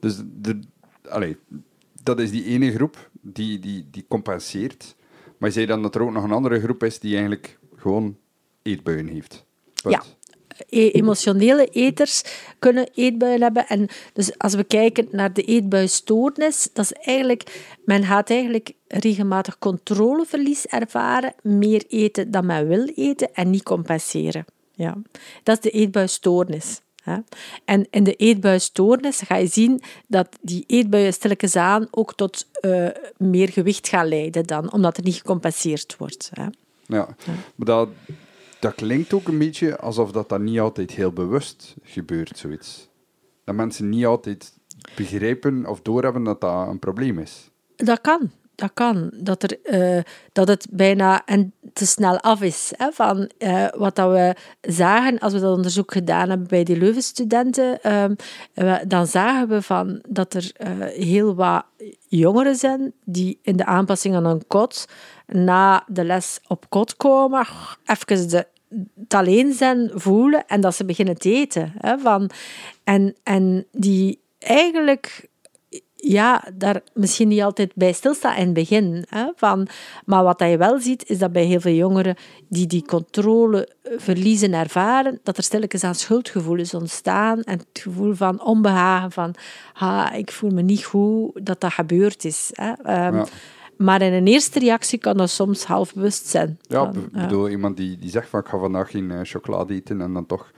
dus de, allez, dat is die ene groep die, die, die compenseert. Maar je zei dan dat er ook nog een andere groep is die eigenlijk gewoon eetbuien heeft. Ja, emotionele eters kunnen eetbuien hebben. En dus als we kijken naar de eetbuistoornis, dat is eigenlijk, men gaat eigenlijk regelmatig controleverlies ervaren, meer eten dan men wil eten en niet compenseren. Ja. Dat is de eetbuistoornis. En in de eetbuistoornis ga je zien dat die eetbuien stilletjes aan ook tot uh, meer gewicht gaan leiden dan, omdat er niet gecompenseerd wordt. Hè. Ja, maar dat, dat klinkt ook een beetje alsof dat, dat niet altijd heel bewust gebeurt, zoiets. Dat mensen niet altijd begrijpen of doorhebben dat dat een probleem is. Dat kan. Dat kan. Dat, er, uh, dat het bijna en te snel af is. Hè, van uh, wat dat we zagen als we dat onderzoek gedaan hebben bij die Leuven-studenten. Uh, dan zagen we van dat er heel wat jongeren zijn die in de aanpassing aan een kot na de les op kot komen, even de, het alleen zijn voelen en dat ze beginnen te eten. Hè, van, en, en die eigenlijk ja, daar misschien niet altijd bij stilstaan in het begin. Hè, van, maar wat je wel ziet, is dat bij heel veel jongeren die die controle verliezen ervaren, dat er stilletjes aan schuldgevoelens ontstaan en het gevoel van onbehagen, van ha, ik voel me niet goed dat dat gebeurd is. Hè. Um, maar in een eerste reactie kan dat soms half bewust zijn. Ja, ik bedoel, iemand die, die zegt van ik ga vandaag geen uh, chocolade eten en dan toch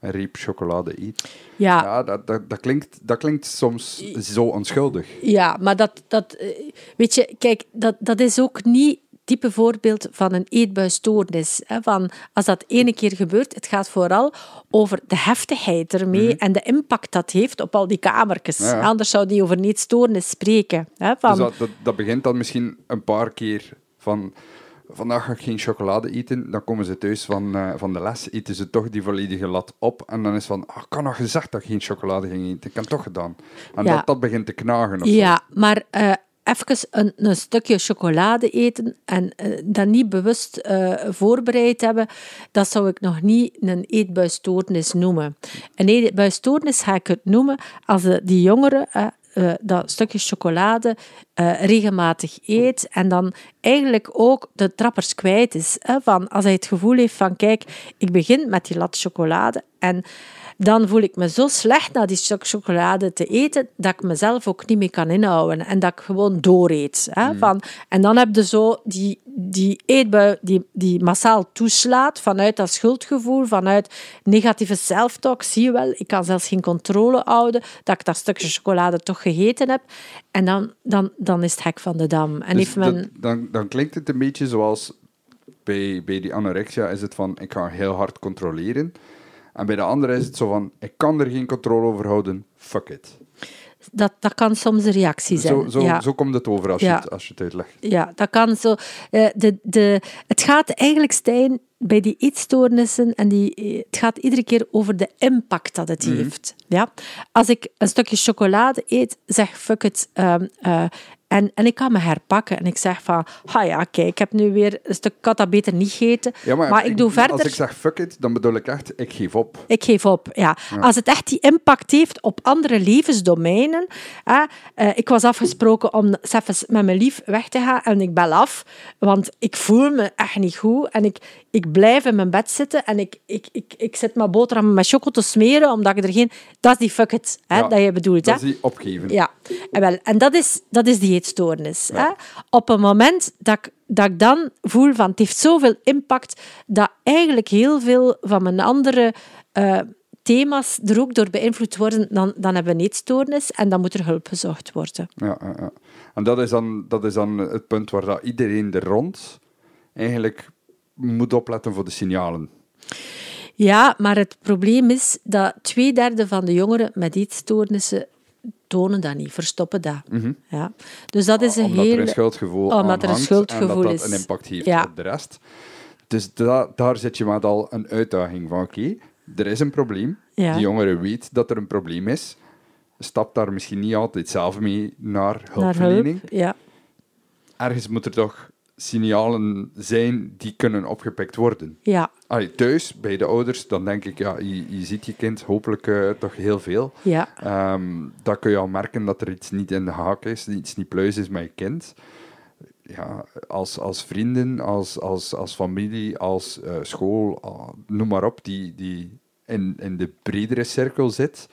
een reep chocolade eet. Ja, ja dat, dat, dat, klinkt, dat klinkt soms zo onschuldig. Ja, maar dat, dat eh, weet je, kijk, dat, dat is ook niet type voorbeeld van een eetbuisstoornis. Hè, van als dat ene keer gebeurt, het gaat vooral over de heftigheid ermee mhm. en de impact dat heeft op al die kamertjes. Anders zou die over niet stoornis spreken. Hè, van... Dus dat, dat, begint dan misschien een paar keer van vandaag ga ik geen chocolade eten. Dan komen ze thuis van, uh, van de les, eten ze toch die volledige lat op. En dan is van, oh, ik had nog gezegd dat ik geen chocolade ging eten. Ik heb toch gedaan. En dat, dat begint te knagen. Of ja, maar uh, even een, een, stukje chocolade eten en uh, dat niet bewust uh, voorbereid hebben, dat zou ik nog niet een eetbuisstoornis noemen. Een eetbuisstoornis ga ik het noemen als die jongeren uh, dat stukje chocolade regelmatig eet en dan eigenlijk ook de trappers kwijt is. Hè, van als hij het gevoel heeft van, kijk, ik begin met die lat chocolade en dan voel ik me zo slecht na die stuk chocolade te eten, dat ik mezelf ook niet meer kan inhouden. En dat ik gewoon dooreet. Hè, mm. van, en dan heb je zo die, die eetbui die, die massaal toeslaat vanuit dat schuldgevoel, vanuit negatieve self-talk. Zie je wel, ik kan zelfs geen controle houden dat ik dat stukje chocolade toch gegeten heb. En dan, dan, dan is het hek van de dam. En dus men... dan, dan klinkt het een beetje zoals bij, bij die anorexia is het van, ik ga heel hard controleren. En bij de andere is het zo van, ik kan er geen controle over houden, fuck it. Dat, dat kan soms een reactie zijn. Zo, zo, ja. zo komt het over als, je, het, als je het uitlegt. Ja, dat kan zo. Eh, de, de, het gaat eigenlijk, Stijn, bij die eetstoornissen, en die, eh, het gaat iedere keer over de impact dat het mhm. heeft. Ja? Als ik een stukje chocolade eet, zeg fuck it, um, uh, en, en ik kan me herpakken en ik zeg van, ha ja, kijk, ik heb nu weer een stuk, dat beter niet gegeten, ja, maar, ik, doe verder. Als ik zeg fuck it, dan bedoel ik echt, ik geef op. Ik geef op, ja. Als het echt die impact heeft op andere levensdomeinen. Hè, uh, ik was afgesproken om zelfs met mijn lief weg te gaan en ik bel af, want ik voel me echt niet goed en ik, ik blijf in mijn bed zitten en ik, ik, ik, ik zet mijn boterham met choco te smeren, omdat ik er geen... Dat is die fuck it, hè, dat je bedoelt. Dat is die opgeven. Ja, en, wel, en dat is, dat is die eetstoornis. Hè. Op een moment dat ik, dat ik dan voel van het heeft zoveel impact, dat eigenlijk heel veel van mijn andere... Uh, thema's er ook door beïnvloed worden, dan, dan hebben we een eetstoornis en dan moet er hulp gezocht worden. Ja, ja, ja. En dat is, dan, dat is dan het punt waar dat iedereen er rond eigenlijk moet opletten voor de signalen. Ja, maar het probleem is dat twee derde van de jongeren met eetstoornissen tonen dat niet, verstoppen dat. ja. Dus dat is een omdat heel... er een schuldgevoel Omdat aan er een schuldgevoel en dat dat is. een impact heeft Ja. op de rest. Dus da- daar zit je met al een uitdaging van, oké, er is een probleem. Ja. Die jongere weet dat er een probleem is. Stapt daar misschien niet altijd zelf mee naar naar hulpverlening. hulp. Ja. Ergens moet er toch signalen zijn die kunnen opgepikt worden. Ja, Allee, thuis, bij de ouders, dan denk ik, ja, je, je ziet je kind hopelijk eh, toch heel veel. ja, Ehm, dan kun je al merken dat er iets niet in de haak is, iets niet pluis is met je kind. Ja, als, als vrienden, als, als, als familie, als eh, school, ah, noem maar op, die, die in, in de bredere cirkel zit,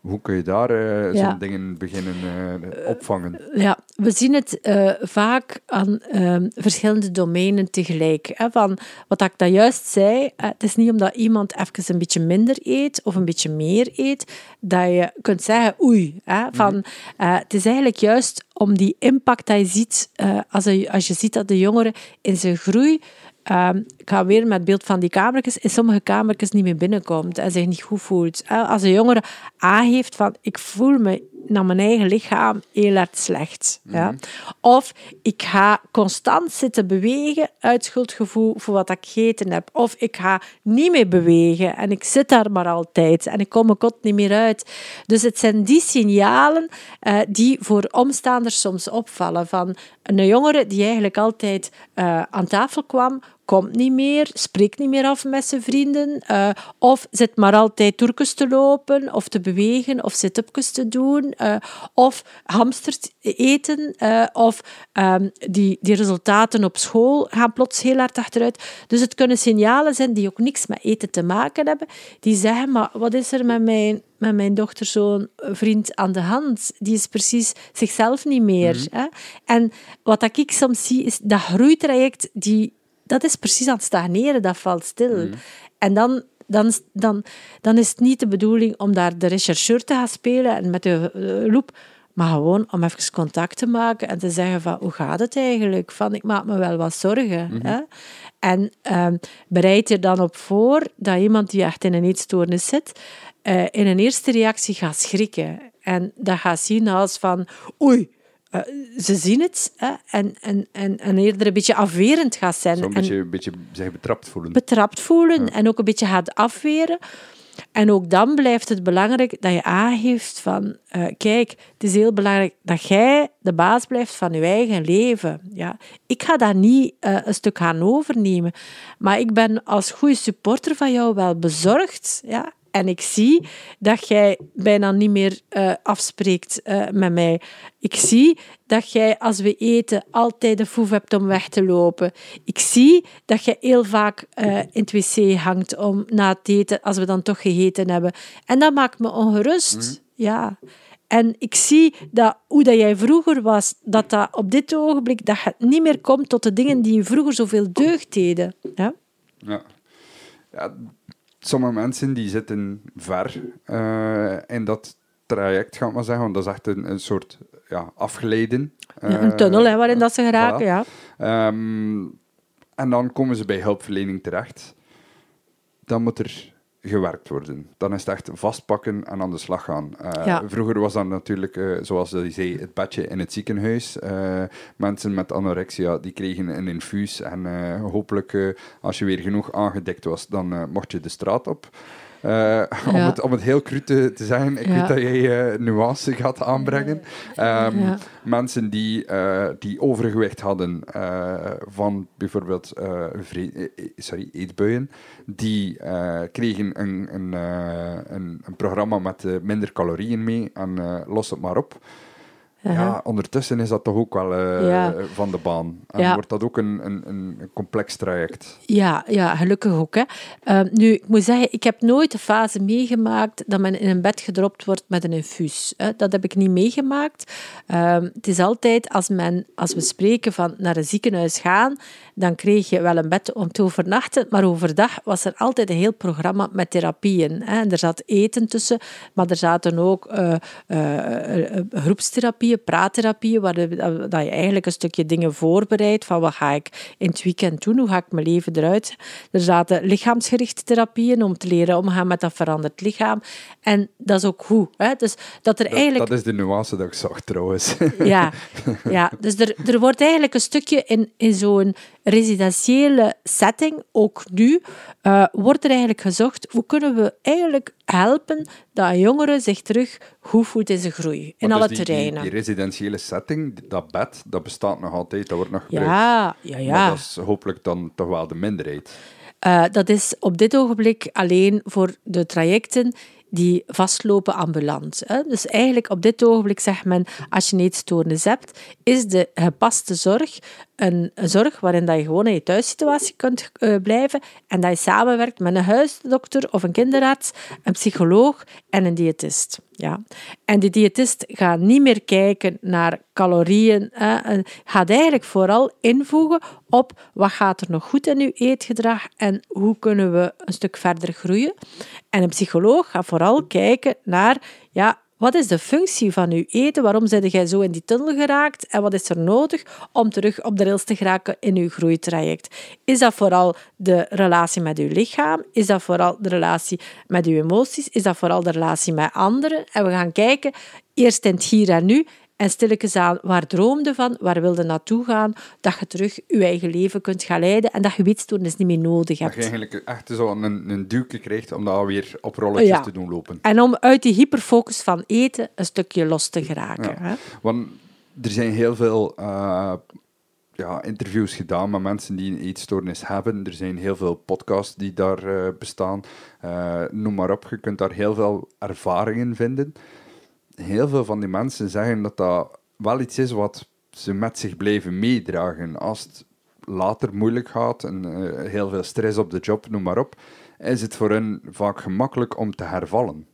hoe kun je daar eh, Ja. zo'n dingen beginnen eh, opvangen? ja. We zien het eh, vaak aan ehm, verschillende domeinen tegelijk. Hè, van wat ik daar juist zei, eh, het is niet omdat iemand even een beetje minder eet of een beetje meer eet, dat je kunt zeggen oei. Hè, van, eh, het is eigenlijk juist om die impact dat je ziet, eh, als, je, als je ziet dat de jongere in zijn groei Ehm, ik ga weer met het beeld van die kamertjes, in sommige kamertjes niet meer binnenkomt en zich niet goed voelt. Eh, Als een jongere aangeeft van ik voel me naar mijn eigen lichaam heel erg slecht. Ja. Of ik ga constant zitten bewegen uit schuldgevoel voor wat ik gegeten heb. Of ik ga niet meer bewegen en ik zit daar maar altijd en ik kom mijn kot niet meer uit. Dus het zijn die signalen eh, die voor omstaanders soms opvallen. Van een jongere die eigenlijk altijd eh, aan tafel kwam, komt niet meer, spreekt niet meer af met zijn vrienden, eh, of zit maar altijd toerkes te lopen, of te bewegen, of sit-upjes te doen, eh, of hamstert eten, eh, of ehm, die, die resultaten op school gaan plots heel hard achteruit. Dus het kunnen signalen zijn die ook niks met eten te maken hebben, die zeggen, maar wat is er met mijn, met mijn dochter zo'n vriend aan de hand? Die is precies zichzelf niet meer. Hè? En wat ik soms zie, is dat groeitraject, die, dat is precies aan het stagneren, dat valt stil. En dan, dan, dan, dan is het niet de bedoeling om daar de rechercheur te gaan spelen en met de eh, loep, maar gewoon om even contact te maken en te zeggen van, hoe gaat het eigenlijk? Van, ik maak me wel wat zorgen. Hè? En ehm, bereid je dan op voor dat iemand die echt in een eetstoornis zit, eh, in een eerste reactie gaat schrikken. En dat gaat zien als van, oei, eh, ze zien het hè, en, en, en, en eerder een beetje afwerend gaat zijn. Zo'n En beetje, een beetje zich betrapt voelen. betrapt voelen en ook een beetje gaat afweren. En ook dan blijft het belangrijk dat je aangeeft van, eh, kijk, het is heel belangrijk dat jij de baas blijft van je eigen leven. Ja. Ik ga dat niet eh, een stuk gaan overnemen, maar ik ben als goede supporter van jou wel bezorgd. Ja. En ik zie dat jij bijna niet meer eh, afspreekt eh, met mij. Ik zie dat jij, als we eten, altijd de foef hebt om weg te lopen. Ik zie dat je heel vaak eh, in het wc hangt om na het eten, als we dan toch gegeten hebben. En dat maakt me ongerust. Ja. En ik zie dat hoe dat jij vroeger was, dat dat op dit ogenblik dat het niet meer komt tot de dingen die je vroeger zoveel deugd deden. Ja? Ja. ja. Sommige mensen die zitten ver eh, in dat traject, ga ik maar zeggen, want dat is echt een, een soort ja, afgeleiden. Ja, een tunnel hè, waarin dat ze geraken. voilà. Ja. Ehm, en dan komen ze bij hulpverlening terecht. Dan moet er gewerkt worden. Dan is het echt vastpakken en aan de slag gaan. Eh, Ja. Vroeger was dat natuurlijk, eh, zoals je zei, het bedje in het ziekenhuis. Eh, mensen met anorexia die kregen een infuus. En hopelijk, als je weer genoeg aangedikt was, dan mocht je de straat op. Eh, om, Ja. het, om het heel cru te, te zeggen, ik Ja. weet dat jij eh, nuance gaat aanbrengen. Ehm. Mensen die, eh, die overgewicht hadden van bijvoorbeeld sorry, eetbuien, die kregen een, een, een, een programma met minder calorieën mee en los het maar op. Ja, ondertussen is dat toch ook wel eh, Ja. van de baan. En Ja. wordt dat ook een, een, een complex traject. Ja, ja, gelukkig ook. Hè. Ehm, nu, ik moet zeggen, ik heb nooit de fase meegemaakt dat men in een bed gedropt wordt met een infuus. Hè. Dat heb ik niet meegemaakt. Ehm, het is altijd, als, men, als we spreken van naar een ziekenhuis gaan, dan kreeg je wel een bed om te overnachten, maar overdag was er altijd een heel programma met therapieën. Hè. En er zat eten tussen, maar er zaten ook eh, eh, groepstherapieën therapieën, praattherapieën, waar de- dat je eigenlijk een stukje dingen voorbereidt van wat ga ik in het weekend doen, hoe ga ik mijn leven eruit. Er zaten lichaamsgerichte therapieën om te leren omgaan met dat veranderd lichaam. En dat is ook goed. Hè? Dus dat er Dat, eigenlijk dat is de nuance dat ik zag trouwens. ja, ja. dus er, er wordt eigenlijk een stukje in, in zo'n residentiële setting, ook nu, eh, wordt er eigenlijk gezocht hoe kunnen we eigenlijk helpen dat jongeren zich terug goed voelt in zijn groei, in alle dus die, terreinen. Die, die residentiële setting, dat bed, dat bestaat nog altijd, dat wordt nog gebruikt. ja, ja, ja. Maar dat is hopelijk dan toch wel de minderheid. Eh, dat is op dit ogenblik alleen voor de trajecten die vastlopen ambulant. Dus eigenlijk op dit ogenblik zegt men, als je een eetstoornis hebt, is de gepaste zorg een, een zorg waarin dat je gewoon in je thuissituatie kunt eh, blijven en dat je samenwerkt met een huisdokter of een kinderarts, een psycholoog en een diëtist. Ja. En die diëtist gaat niet meer kijken naar calorieën, gaat eigenlijk vooral invoegen op wat gaat er nog goed in uw eetgedrag en hoe kunnen we een stuk verder groeien. En een psycholoog gaat vooral kijken naar ja, wat is de functie van uw eten? Waarom ben jij zo in die tunnel geraakt? En wat is er nodig om terug op de rails te geraken in uw groeitraject? Is dat vooral de relatie met uw lichaam? Is dat vooral de relatie met uw emoties? Is dat vooral de relatie met anderen? En we gaan kijken, eerst in het hier en nu, en stilletjes aan, waar droomde van, waar wilde naartoe gaan, dat je terug je eigen leven kunt gaan leiden en dat je eetstoornis niet meer nodig Dat je hebt. eigenlijk echt zo een, een duwke krijgt om dat weer op rolletjes Ja. te doen lopen. En om uit die hyperfocus van eten een stukje los te geraken. Hè? Want er zijn heel veel eh, ja, interviews gedaan met mensen die een eetstoornis hebben. Er zijn heel veel podcasts die daar eh, bestaan. Eh, noem maar op, je kunt daar heel veel ervaringen vinden. Heel veel van die mensen zeggen dat dat wel iets is wat ze met zich blijven meedragen. Als het later moeilijk gaat en eh, heel veel stress op de job, noem maar op, is het voor hen vaak gemakkelijk om te hervallen.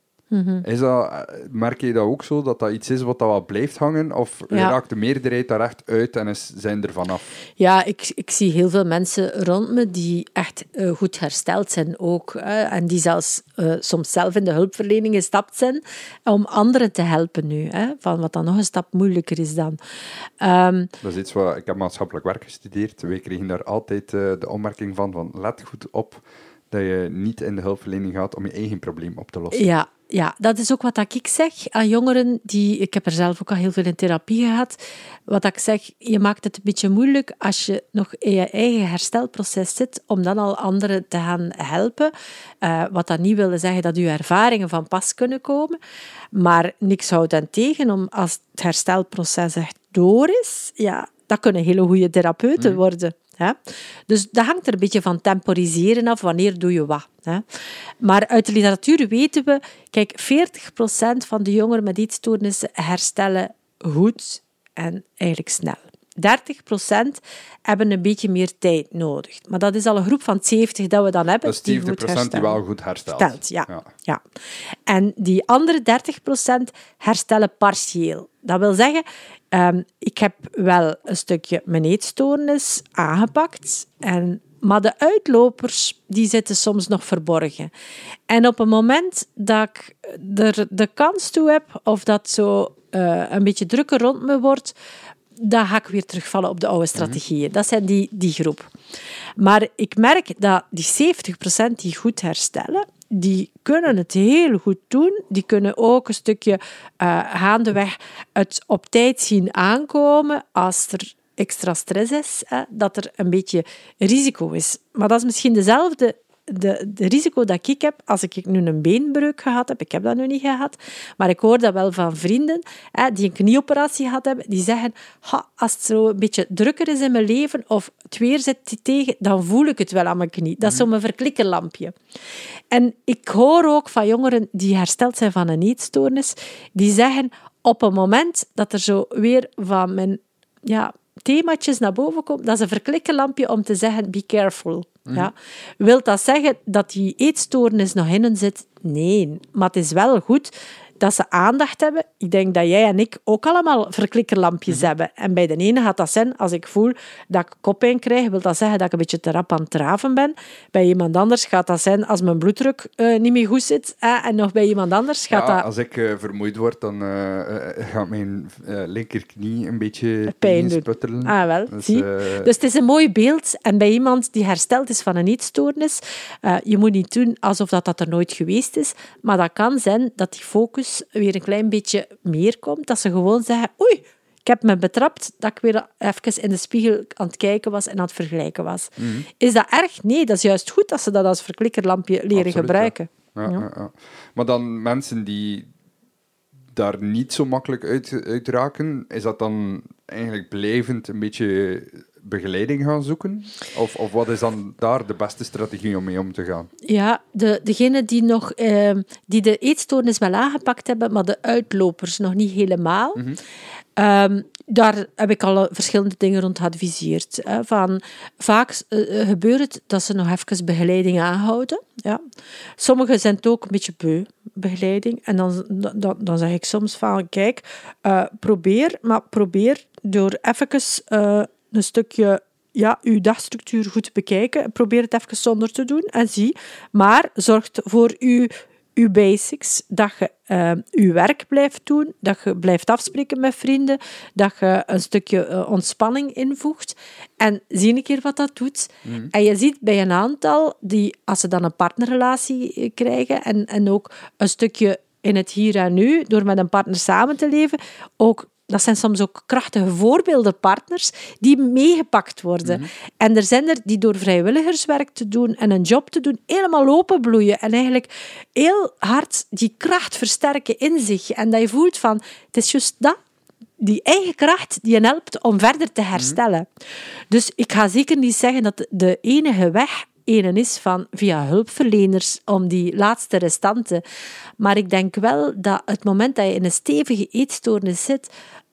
Is dat, eh, merk je dat ook zo, dat dat iets is wat dat wel blijft hangen? Of Ja. raakt de meerderheid daar echt uit en is, zijn er vanaf? Ja, ik, ik zie heel veel mensen rond me die echt eh, goed hersteld zijn ook. hè, en die zelfs eh, soms zelf in de hulpverlening gestapt zijn om anderen te helpen nu. Hè, van wat dan nog een stap moeilijker is dan. Ehm, Dat is iets wat... Ik heb maatschappelijk werk gestudeerd. Wij kregen daar altijd de opmerking van, van let goed op dat je niet in de hulpverlening gaat om je eigen probleem op te lossen. Ja, ja, dat is ook wat ik zeg aan jongeren die... Ik heb er zelf ook al heel veel in therapie gehad. Wat ik zeg, je maakt het een beetje moeilijk als je nog in je eigen herstelproces zit, om dan al anderen te gaan helpen. Eh, wat dat niet wil zeggen dat je ervaringen van pas kunnen komen. Maar niks houdt dan tegen om als het herstelproces echt door is, ja, dat kunnen hele goede therapeuten worden. Dus dat hangt er een beetje van temporiseren af, wanneer doe je wat. Hè? Maar uit de literatuur weten we, kijk, 40% van de jongeren met eetstoornissen herstellen goed en eigenlijk snel. 30% hebben een beetje meer tijd nodig. Maar dat is al een groep van 70 dat we dan hebben. Dat is 70% die wel goed herstelt. Herstelt, ja. ja. En die andere 30% herstellen partieel. Dat wil zeggen, ehm, ik heb wel een stukje mijn eetstoornis aangepakt, en, maar de uitlopers die zitten soms nog verborgen. En op het moment dat ik er de kans toe heb, of dat zo eh, een beetje drukker rond me wordt, dan ga ik weer terugvallen op de oude strategieën. Dat zijn die, die groep. Maar ik merk dat die 70% die goed herstellen, die kunnen het heel goed doen. Die kunnen ook een stukje uh, gaandeweg het op tijd zien aankomen als er extra stress is, hè, dat er een beetje risico is. Maar dat is misschien dezelfde de, de risico dat ik heb als ik nu een beenbreuk gehad heb, ik heb dat nu niet gehad, maar ik hoor dat wel van vrienden hè, die een knieoperatie gehad hebben, die zeggen, ha, als het zo een beetje drukker is in mijn leven of het weer zit tegen, dan voel ik het wel aan mijn knie. Dat is zo'n verklikkerlampje. En ik hoor ook van jongeren die hersteld zijn van een eetstoornis, die zeggen, op een moment dat er zo weer van mijn ja, themaatjes naar boven komt, dat is een verklikkerlampje om te zeggen, be careful. Ja. Wilt dat zeggen dat die eetstoornis nog in zit? Nee, maar het is wel goed dat ze aandacht hebben. Ik denk dat jij en ik ook allemaal verklikkerlampjes Mhm. hebben. En bij de ene gaat dat zijn, als ik voel dat ik koppijn krijg, wil dat zeggen dat ik een beetje te rap aan het traven ben. Bij iemand anders gaat dat zijn als mijn bloeddruk eh, niet meer goed zit. Eh, en nog bij iemand anders gaat Ja, dat... Als ik eh, vermoeid word, dan eh, gaat mijn linkerknie een beetje Pijn sputteren. Ah, wel, Dus, zie. Dus het is een mooi beeld. En bij iemand die hersteld is van een eetstoornis, je moet niet doen alsof dat, dat er nooit geweest is, maar dat kan zijn dat die focus weer een klein beetje meer komt. Dat ze gewoon zeggen, oei, ik heb me betrapt dat ik weer even in de spiegel aan het kijken was en aan het vergelijken was. Mhm. Is dat erg? Nee, dat is juist goed dat ze dat als verklikkerlampje leren Absoluut, gebruiken. Ja, Ja. ja, ja. Maar dan mensen die daar niet zo makkelijk uit, uit raken, is dat dan eigenlijk blijvend een beetje begeleiding gaan zoeken? Of, of wat is dan daar de beste strategie om mee om te gaan? Ja, de, degenen die, nog, ehm, die de eetstoornis wel aangepakt hebben, maar de uitlopers nog niet helemaal. Ehm, daar heb ik al verschillende dingen rond geadviseerd. Hè, van, vaak eh, eh, gebeurt het dat ze nog even begeleiding aanhouden. Ja. Sommigen zijn het ook een beetje beu, begeleiding. En dan, dan, dan zeg ik soms van, kijk, eh, probeer, maar probeer door even een stukje ja, uw dagstructuur goed bekijken. Probeer het even zonder te doen en zie. Maar zorg voor uw, uw basics. Dat je eh, uw werk blijft doen. Dat je blijft afspreken met vrienden. Dat je een stukje eh, ontspanning invoegt. En zie een keer wat dat doet. En je ziet bij een aantal die, als ze dan een partnerrelatie eh, krijgen en, en ook een stukje in het hier en nu, door met een partner samen te leven, ook dat zijn soms ook krachtige voorbeelden, partners, die meegepakt worden. En er zijn er die door vrijwilligerswerk te doen en een job te doen, helemaal openbloeien en eigenlijk heel hard die kracht versterken in zich. En dat je voelt van, het is juist dat, die eigen kracht die je helpt om verder te herstellen. Dus ik ga zeker niet zeggen dat de enige weg ene is van via hulpverleners om die laatste restanten. Maar ik denk wel dat het moment dat je in een stevige eetstoornis zit,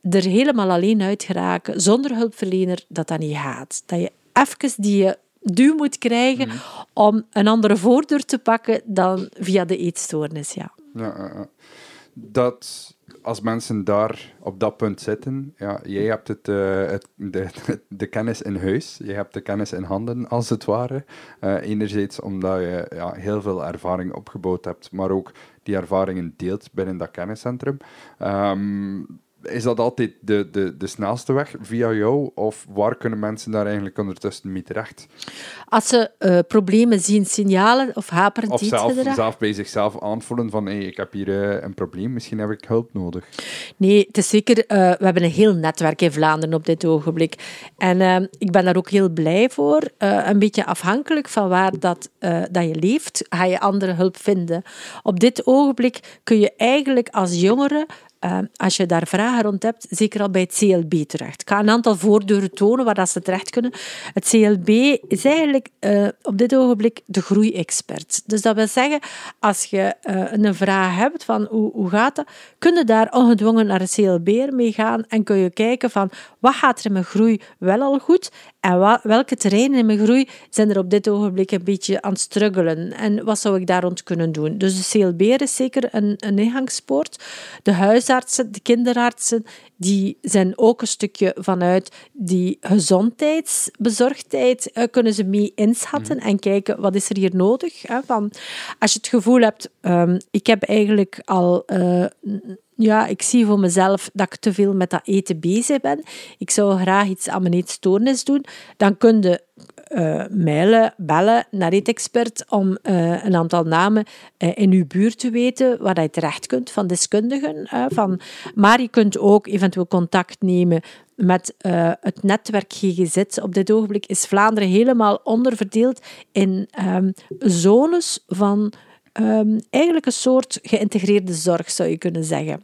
er helemaal alleen uit geraken zonder hulpverlener, dat dat niet gaat. Dat je even die duw moet krijgen om een andere voordeur te pakken dan via de eetstoornis. Ja. Ja, dat als mensen daar op dat punt zitten, ja, jij hebt het, eh, het, de, de kennis in huis, je hebt de kennis in handen, als het ware. Eh, enerzijds omdat je ja, heel veel ervaring opgebouwd hebt, maar ook die ervaringen deelt binnen dat kenniscentrum. Ehm, is dat altijd de, de, de snelste weg via jou? Of waar kunnen mensen daar eigenlijk ondertussen mee terecht? Als ze eh, problemen zien, signalen of haperend Of zelf, zelf bij zichzelf aanvoelen van hey, ik heb hier eh, een probleem, misschien heb ik hulp nodig. Nee, het is zeker... eh, we hebben een heel netwerk in Vlaanderen op dit ogenblik. En ik ben daar ook heel blij voor. Een beetje afhankelijk van waar dat, dat je leeft, ga je andere hulp vinden. Op dit ogenblik kun je eigenlijk als jongere... eh, als je daar vragen rond hebt, zeker al bij het CLB terecht. Ik ga een aantal voordeuren tonen waar dat ze terecht kunnen. Het CLB is eigenlijk eh, op dit ogenblik de groeiexpert. Dus dat wil zeggen, als je eh, een vraag hebt van hoe, hoe gaat dat, kun je daar ongedwongen naar het CLB mee gaan en kun je kijken van wat gaat er in mijn groei wel al goed en welke terreinen in mijn groei zijn er op dit ogenblik een beetje aan het struggelen en wat zou ik daar rond kunnen doen. Dus de CLB is zeker een, een ingangspoort. De huisartsen, de kinderartsen, die zijn ook een stukje vanuit die gezondheidsbezorgdheid, eh, kunnen ze mee inschatten en kijken wat is er hier nodig. Hè, van, als je het gevoel hebt, ehm, ik heb eigenlijk al... eh, ja, ik zie voor mezelf dat ik te veel met dat eten bezig ben. Ik zou graag iets aan mijn eetstoornis doen. Dan kun je eh, mailen, bellen naar Eetexpert om eh, een aantal namen eh, in uw buurt te weten waar je terecht kunt van deskundigen. van, maar je kunt ook eventueel contact nemen met het netwerk GGZ. Op dit ogenblik is Vlaanderen helemaal onderverdeeld in ehm, zones van Ehm, eigenlijk een soort geïntegreerde zorg, zou je kunnen zeggen.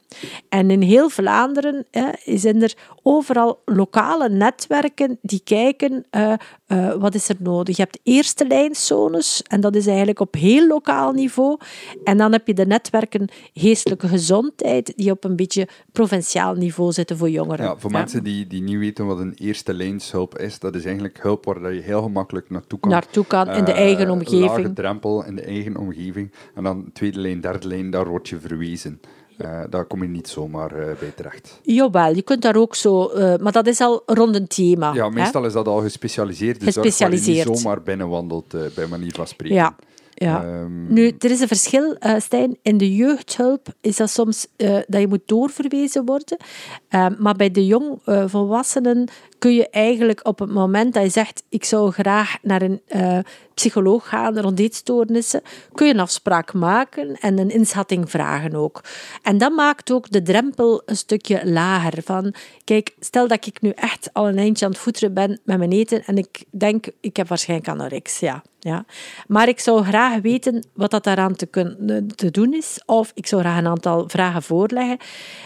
En in heel Vlaanderen zijn er overal lokale netwerken die kijken eh, eh, wat is er nodig. Je hebt eerste lijnzones, en dat is eigenlijk op heel lokaal niveau. En dan heb je de netwerken geestelijke gezondheid, die op een beetje provinciaal niveau zitten voor jongeren. Ja, voor mensen die, die niet weten wat een eerste lijnshulp is, dat is eigenlijk hulp waar je heel gemakkelijk naartoe kan. Naartoe kan, in de Eh, eigen Lage omgeving. drempel in de eigen omgeving. En dan tweede lijn, derde lijn, daar word je verwezen. Uh, daar kom je niet zomaar uh, bij terecht. Jawel, je kunt daar ook zo... Uh, maar dat is al rond een thema. Ja, meestal hè? is dat al gespecialiseerd. Dus gespecialiseerd. je niet zomaar binnenwandelt, bij manier van spreken. Ja. Ja. Um, nu, er is een verschil, Stijn. In de jeugdhulp is dat soms dat je moet doorverwezen worden. Uh, maar bij de jongvolwassenen kun je eigenlijk op het moment dat je zegt ik zou graag naar een psycholoog gaan rond eetstoornissen, kun je een afspraak maken en een inschatting vragen ook. En dat maakt ook de drempel een stukje lager. Van, kijk, stel dat ik nu echt al een eindje aan het voeteren ben met mijn eten en ik denk, ik heb waarschijnlijk anorexia. Ja. Maar ik zou graag weten wat dat daaraan te, kunnen, te doen is, of ik zou graag een aantal vragen voorleggen.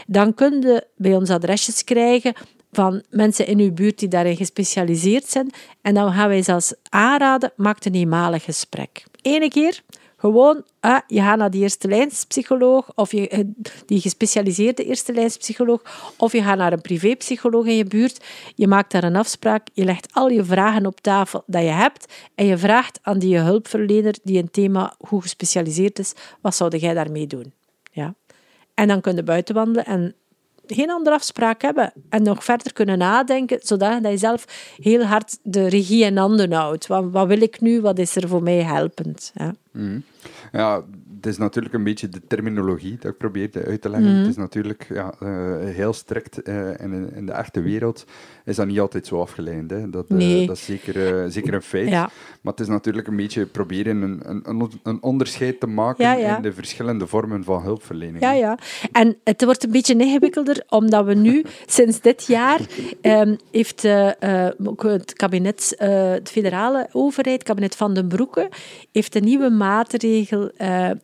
Dan kun je bij ons adresjes krijgen van mensen in uw buurt die daarin gespecialiseerd zijn. En dan gaan wij zelfs aanraden, maak een eenmalig gesprek. Ene keer, gewoon, ah, je gaat naar die eerste lijnspsycholoog, of je, eh, die gespecialiseerde eerste lijnspsycholoog, of je gaat naar een privépsycholoog in je buurt. Je maakt daar een afspraak, je legt al je vragen op tafel dat je hebt, en je vraagt aan die hulpverlener die een thema goed gespecialiseerd is, wat zou jij daarmee doen? Ja. En dan kun je buiten wandelen en geen andere afspraak hebben en nog verder kunnen nadenken, zodat je zelf heel hard de regie in handen houdt. Wat, wil ik nu? Wat is er voor mij helpend? Ja. Mm. ja, het is natuurlijk een beetje de terminologie dat ik probeerde uit te leggen. Mm. Het is natuurlijk ja, uh, heel strikt uh, in, in, de echte wereld is dat niet altijd zo afgeleid. Hè. Dat, uh, nee. dat is zeker, zeker een feit. Ja. Maar het is natuurlijk een beetje proberen een, een, een onderscheid te maken ja, in de verschillende vormen van hulpverlening. Ja, ja. En het wordt een beetje ingewikkelder, omdat we nu sinds dit jaar um, heeft het kabinet, de federale overheid, het kabinet van den Broeke, heeft een nieuwe maatregel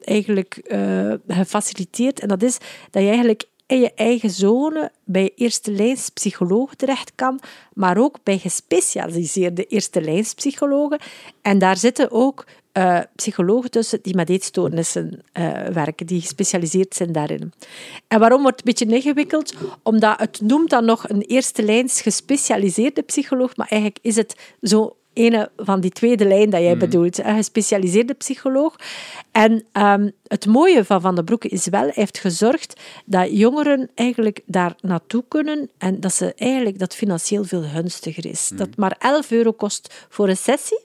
eigenlijk uh, gefaciliteerd. En dat is dat je eigenlijk in je eigen zone bij eerste lijns psycholoog terecht kan, maar ook bij gespecialiseerde eerste lijns psychologen. En daar zitten ook uh, psychologen tussen die met eetstoornissen uh, werken, die gespecialiseerd zijn daarin. En waarom wordt het een beetje ingewikkeld? Omdat het noemt dan nog een eerste lijns gespecialiseerde psycholoog, maar eigenlijk is het zo ene van die tweede lijn dat jij mm. bedoelt, een gespecialiseerde psycholoog. En um, het mooie van Van den Broeke is wel, hij heeft gezorgd dat jongeren eigenlijk daar naartoe kunnen en dat ze eigenlijk dat financieel veel gunstiger is. Mm. Dat maar 11 euro kost voor een sessie.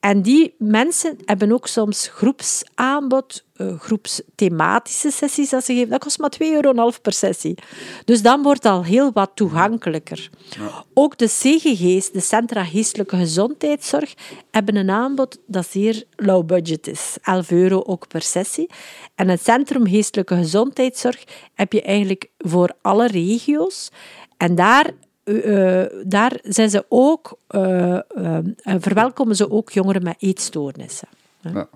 En die mensen hebben ook soms groepsaanbod, uh, groepsthematische sessies dat ze geven. Dat kost maar 2,5 euro per sessie. Dus dan wordt al heel wat toegankelijker. Ja. Ook de CGG's, de Centra Geestelijke Gezondheidszorg, hebben een aanbod dat zeer low budget is. 11 euro ook per sessie. En het Centrum Geestelijke Gezondheidszorg heb je eigenlijk voor alle regio's. En daar uh, daar zijn ze ook, uh, uh, verwelkomen ze ook jongeren met eetstoornissen. Ja.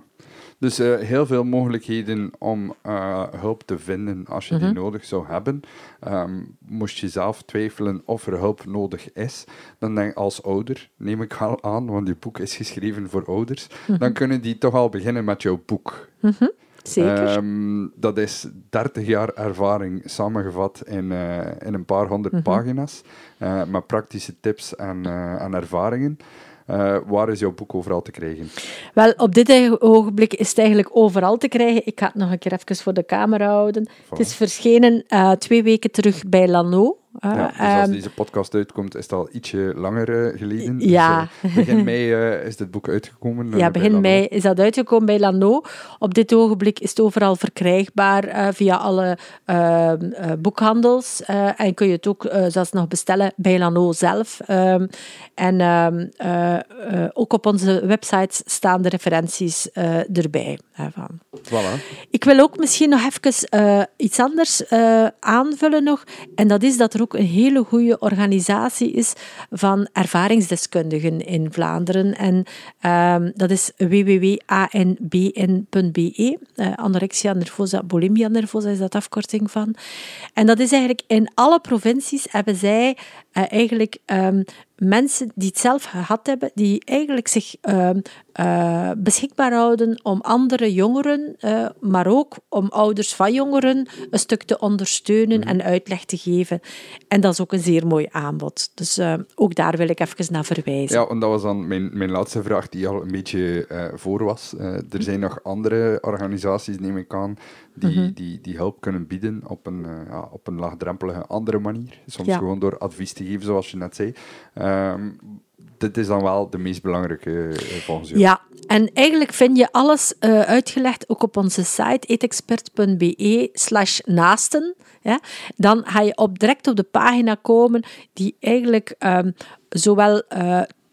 Dus heel veel mogelijkheden om hulp te vinden als je die mhm. nodig zou hebben. Um, moest je zelf twijfelen of er hulp nodig is, dan denk ik als ouder, neem ik wel aan, want je boek is geschreven voor ouders, mhm. dan kunnen die toch al beginnen met jouw boek. Mhm. Zeker. Um, dat is 30 jaar ervaring samengevat in, uh, in een paar honderd mm -hmm. pagina's, uh, met praktische tips en, uh, en ervaringen. waar is jouw boek overal te krijgen? Wel, op dit ogenblik is het eigenlijk overal te krijgen. Ik ga het nog een keer even voor de camera houden. Voilà. Het is verschenen twee weken terug bij Lano. Ja, dus als ehm, deze podcast uitkomt, is het al ietsje langer uh, geleden. Ja. Dus, uh, begin mei uh, is dit boek uitgekomen. ja, begin mei is dat uitgekomen bij Lano. Op dit ogenblik is het overal verkrijgbaar via alle ehm, boekhandels. en kun je het ook zelfs nog bestellen bij Lano zelf. Um, en ook op onze websites staan de referenties erbij. Voilà. Ik wil ook misschien nog even iets anders aanvullen nog. En dat is dat er ook een hele goede organisatie is van ervaringsdeskundigen in Vlaanderen. En um, dat is www.anbn.be. Uh, anorexia nervosa, bulimia nervosa is dat afkorting van. En dat is eigenlijk in alle provincies hebben zij uh, eigenlijk um, mensen die het zelf gehad hebben, die eigenlijk zich uh, beschikbaar houden om andere jongeren, uh, maar ook om ouders van jongeren, een stuk te ondersteunen en uitleg te geven. En dat is ook een zeer mooi aanbod. Dus ook daar wil ik even naar verwijzen. Ja, en dat was dan mijn, mijn laatste vraag die al een beetje voor was. er zijn nog andere organisaties, neem ik aan, die, Mhm. die, die hulp kunnen bieden op een, eh, ja, op een laagdrempelige andere manier. Soms Ja. gewoon door advies te geven, zoals je net zei. Ehm, dit is dan wel de meest belangrijke eh, volgens jou. Ja, en eigenlijk vind je alles eh, uitgelegd ook op onze site eetexpert.be slash naasten. Ja. Dan ga je op, direct op de pagina komen die eigenlijk ehm, zowel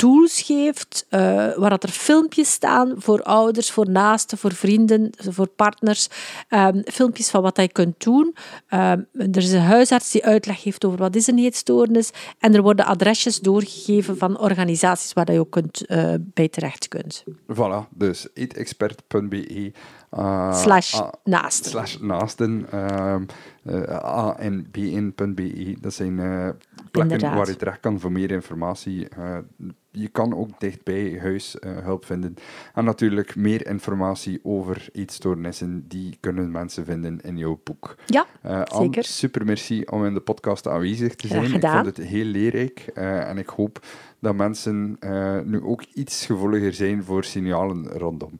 tools geeft, eh, waar dat er filmpjes staan voor ouders, voor naasten, voor vrienden, voor partners. ehm, filmpjes van wat je kunt doen. Ehm, er is een huisarts die uitleg geeft over wat is een eetstoornis. En er worden adresjes doorgegeven van organisaties waar je ook kunt, eh, bij terecht kunt. Voilà, dus eetexpert.be eh, slash ah, naasten. slash naasten ehm, eh, a en bn.be. Dat zijn eh, plekken Inderdaad. waar je terecht kan voor meer informatie. Eh, je kan ook dicht bij huis eh, hulp vinden. En natuurlijk meer informatie over eetstoornissen, die kunnen mensen vinden in jouw boek. Ja, Eh, Anne, zeker. super merci om in de podcast aanwezig te zijn. Ik vond het heel leerrijk eh, en ik hoop dat mensen eh, nu ook iets gevoeliger zijn voor signalen rondom.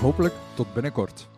hopelijk tot binnenkort.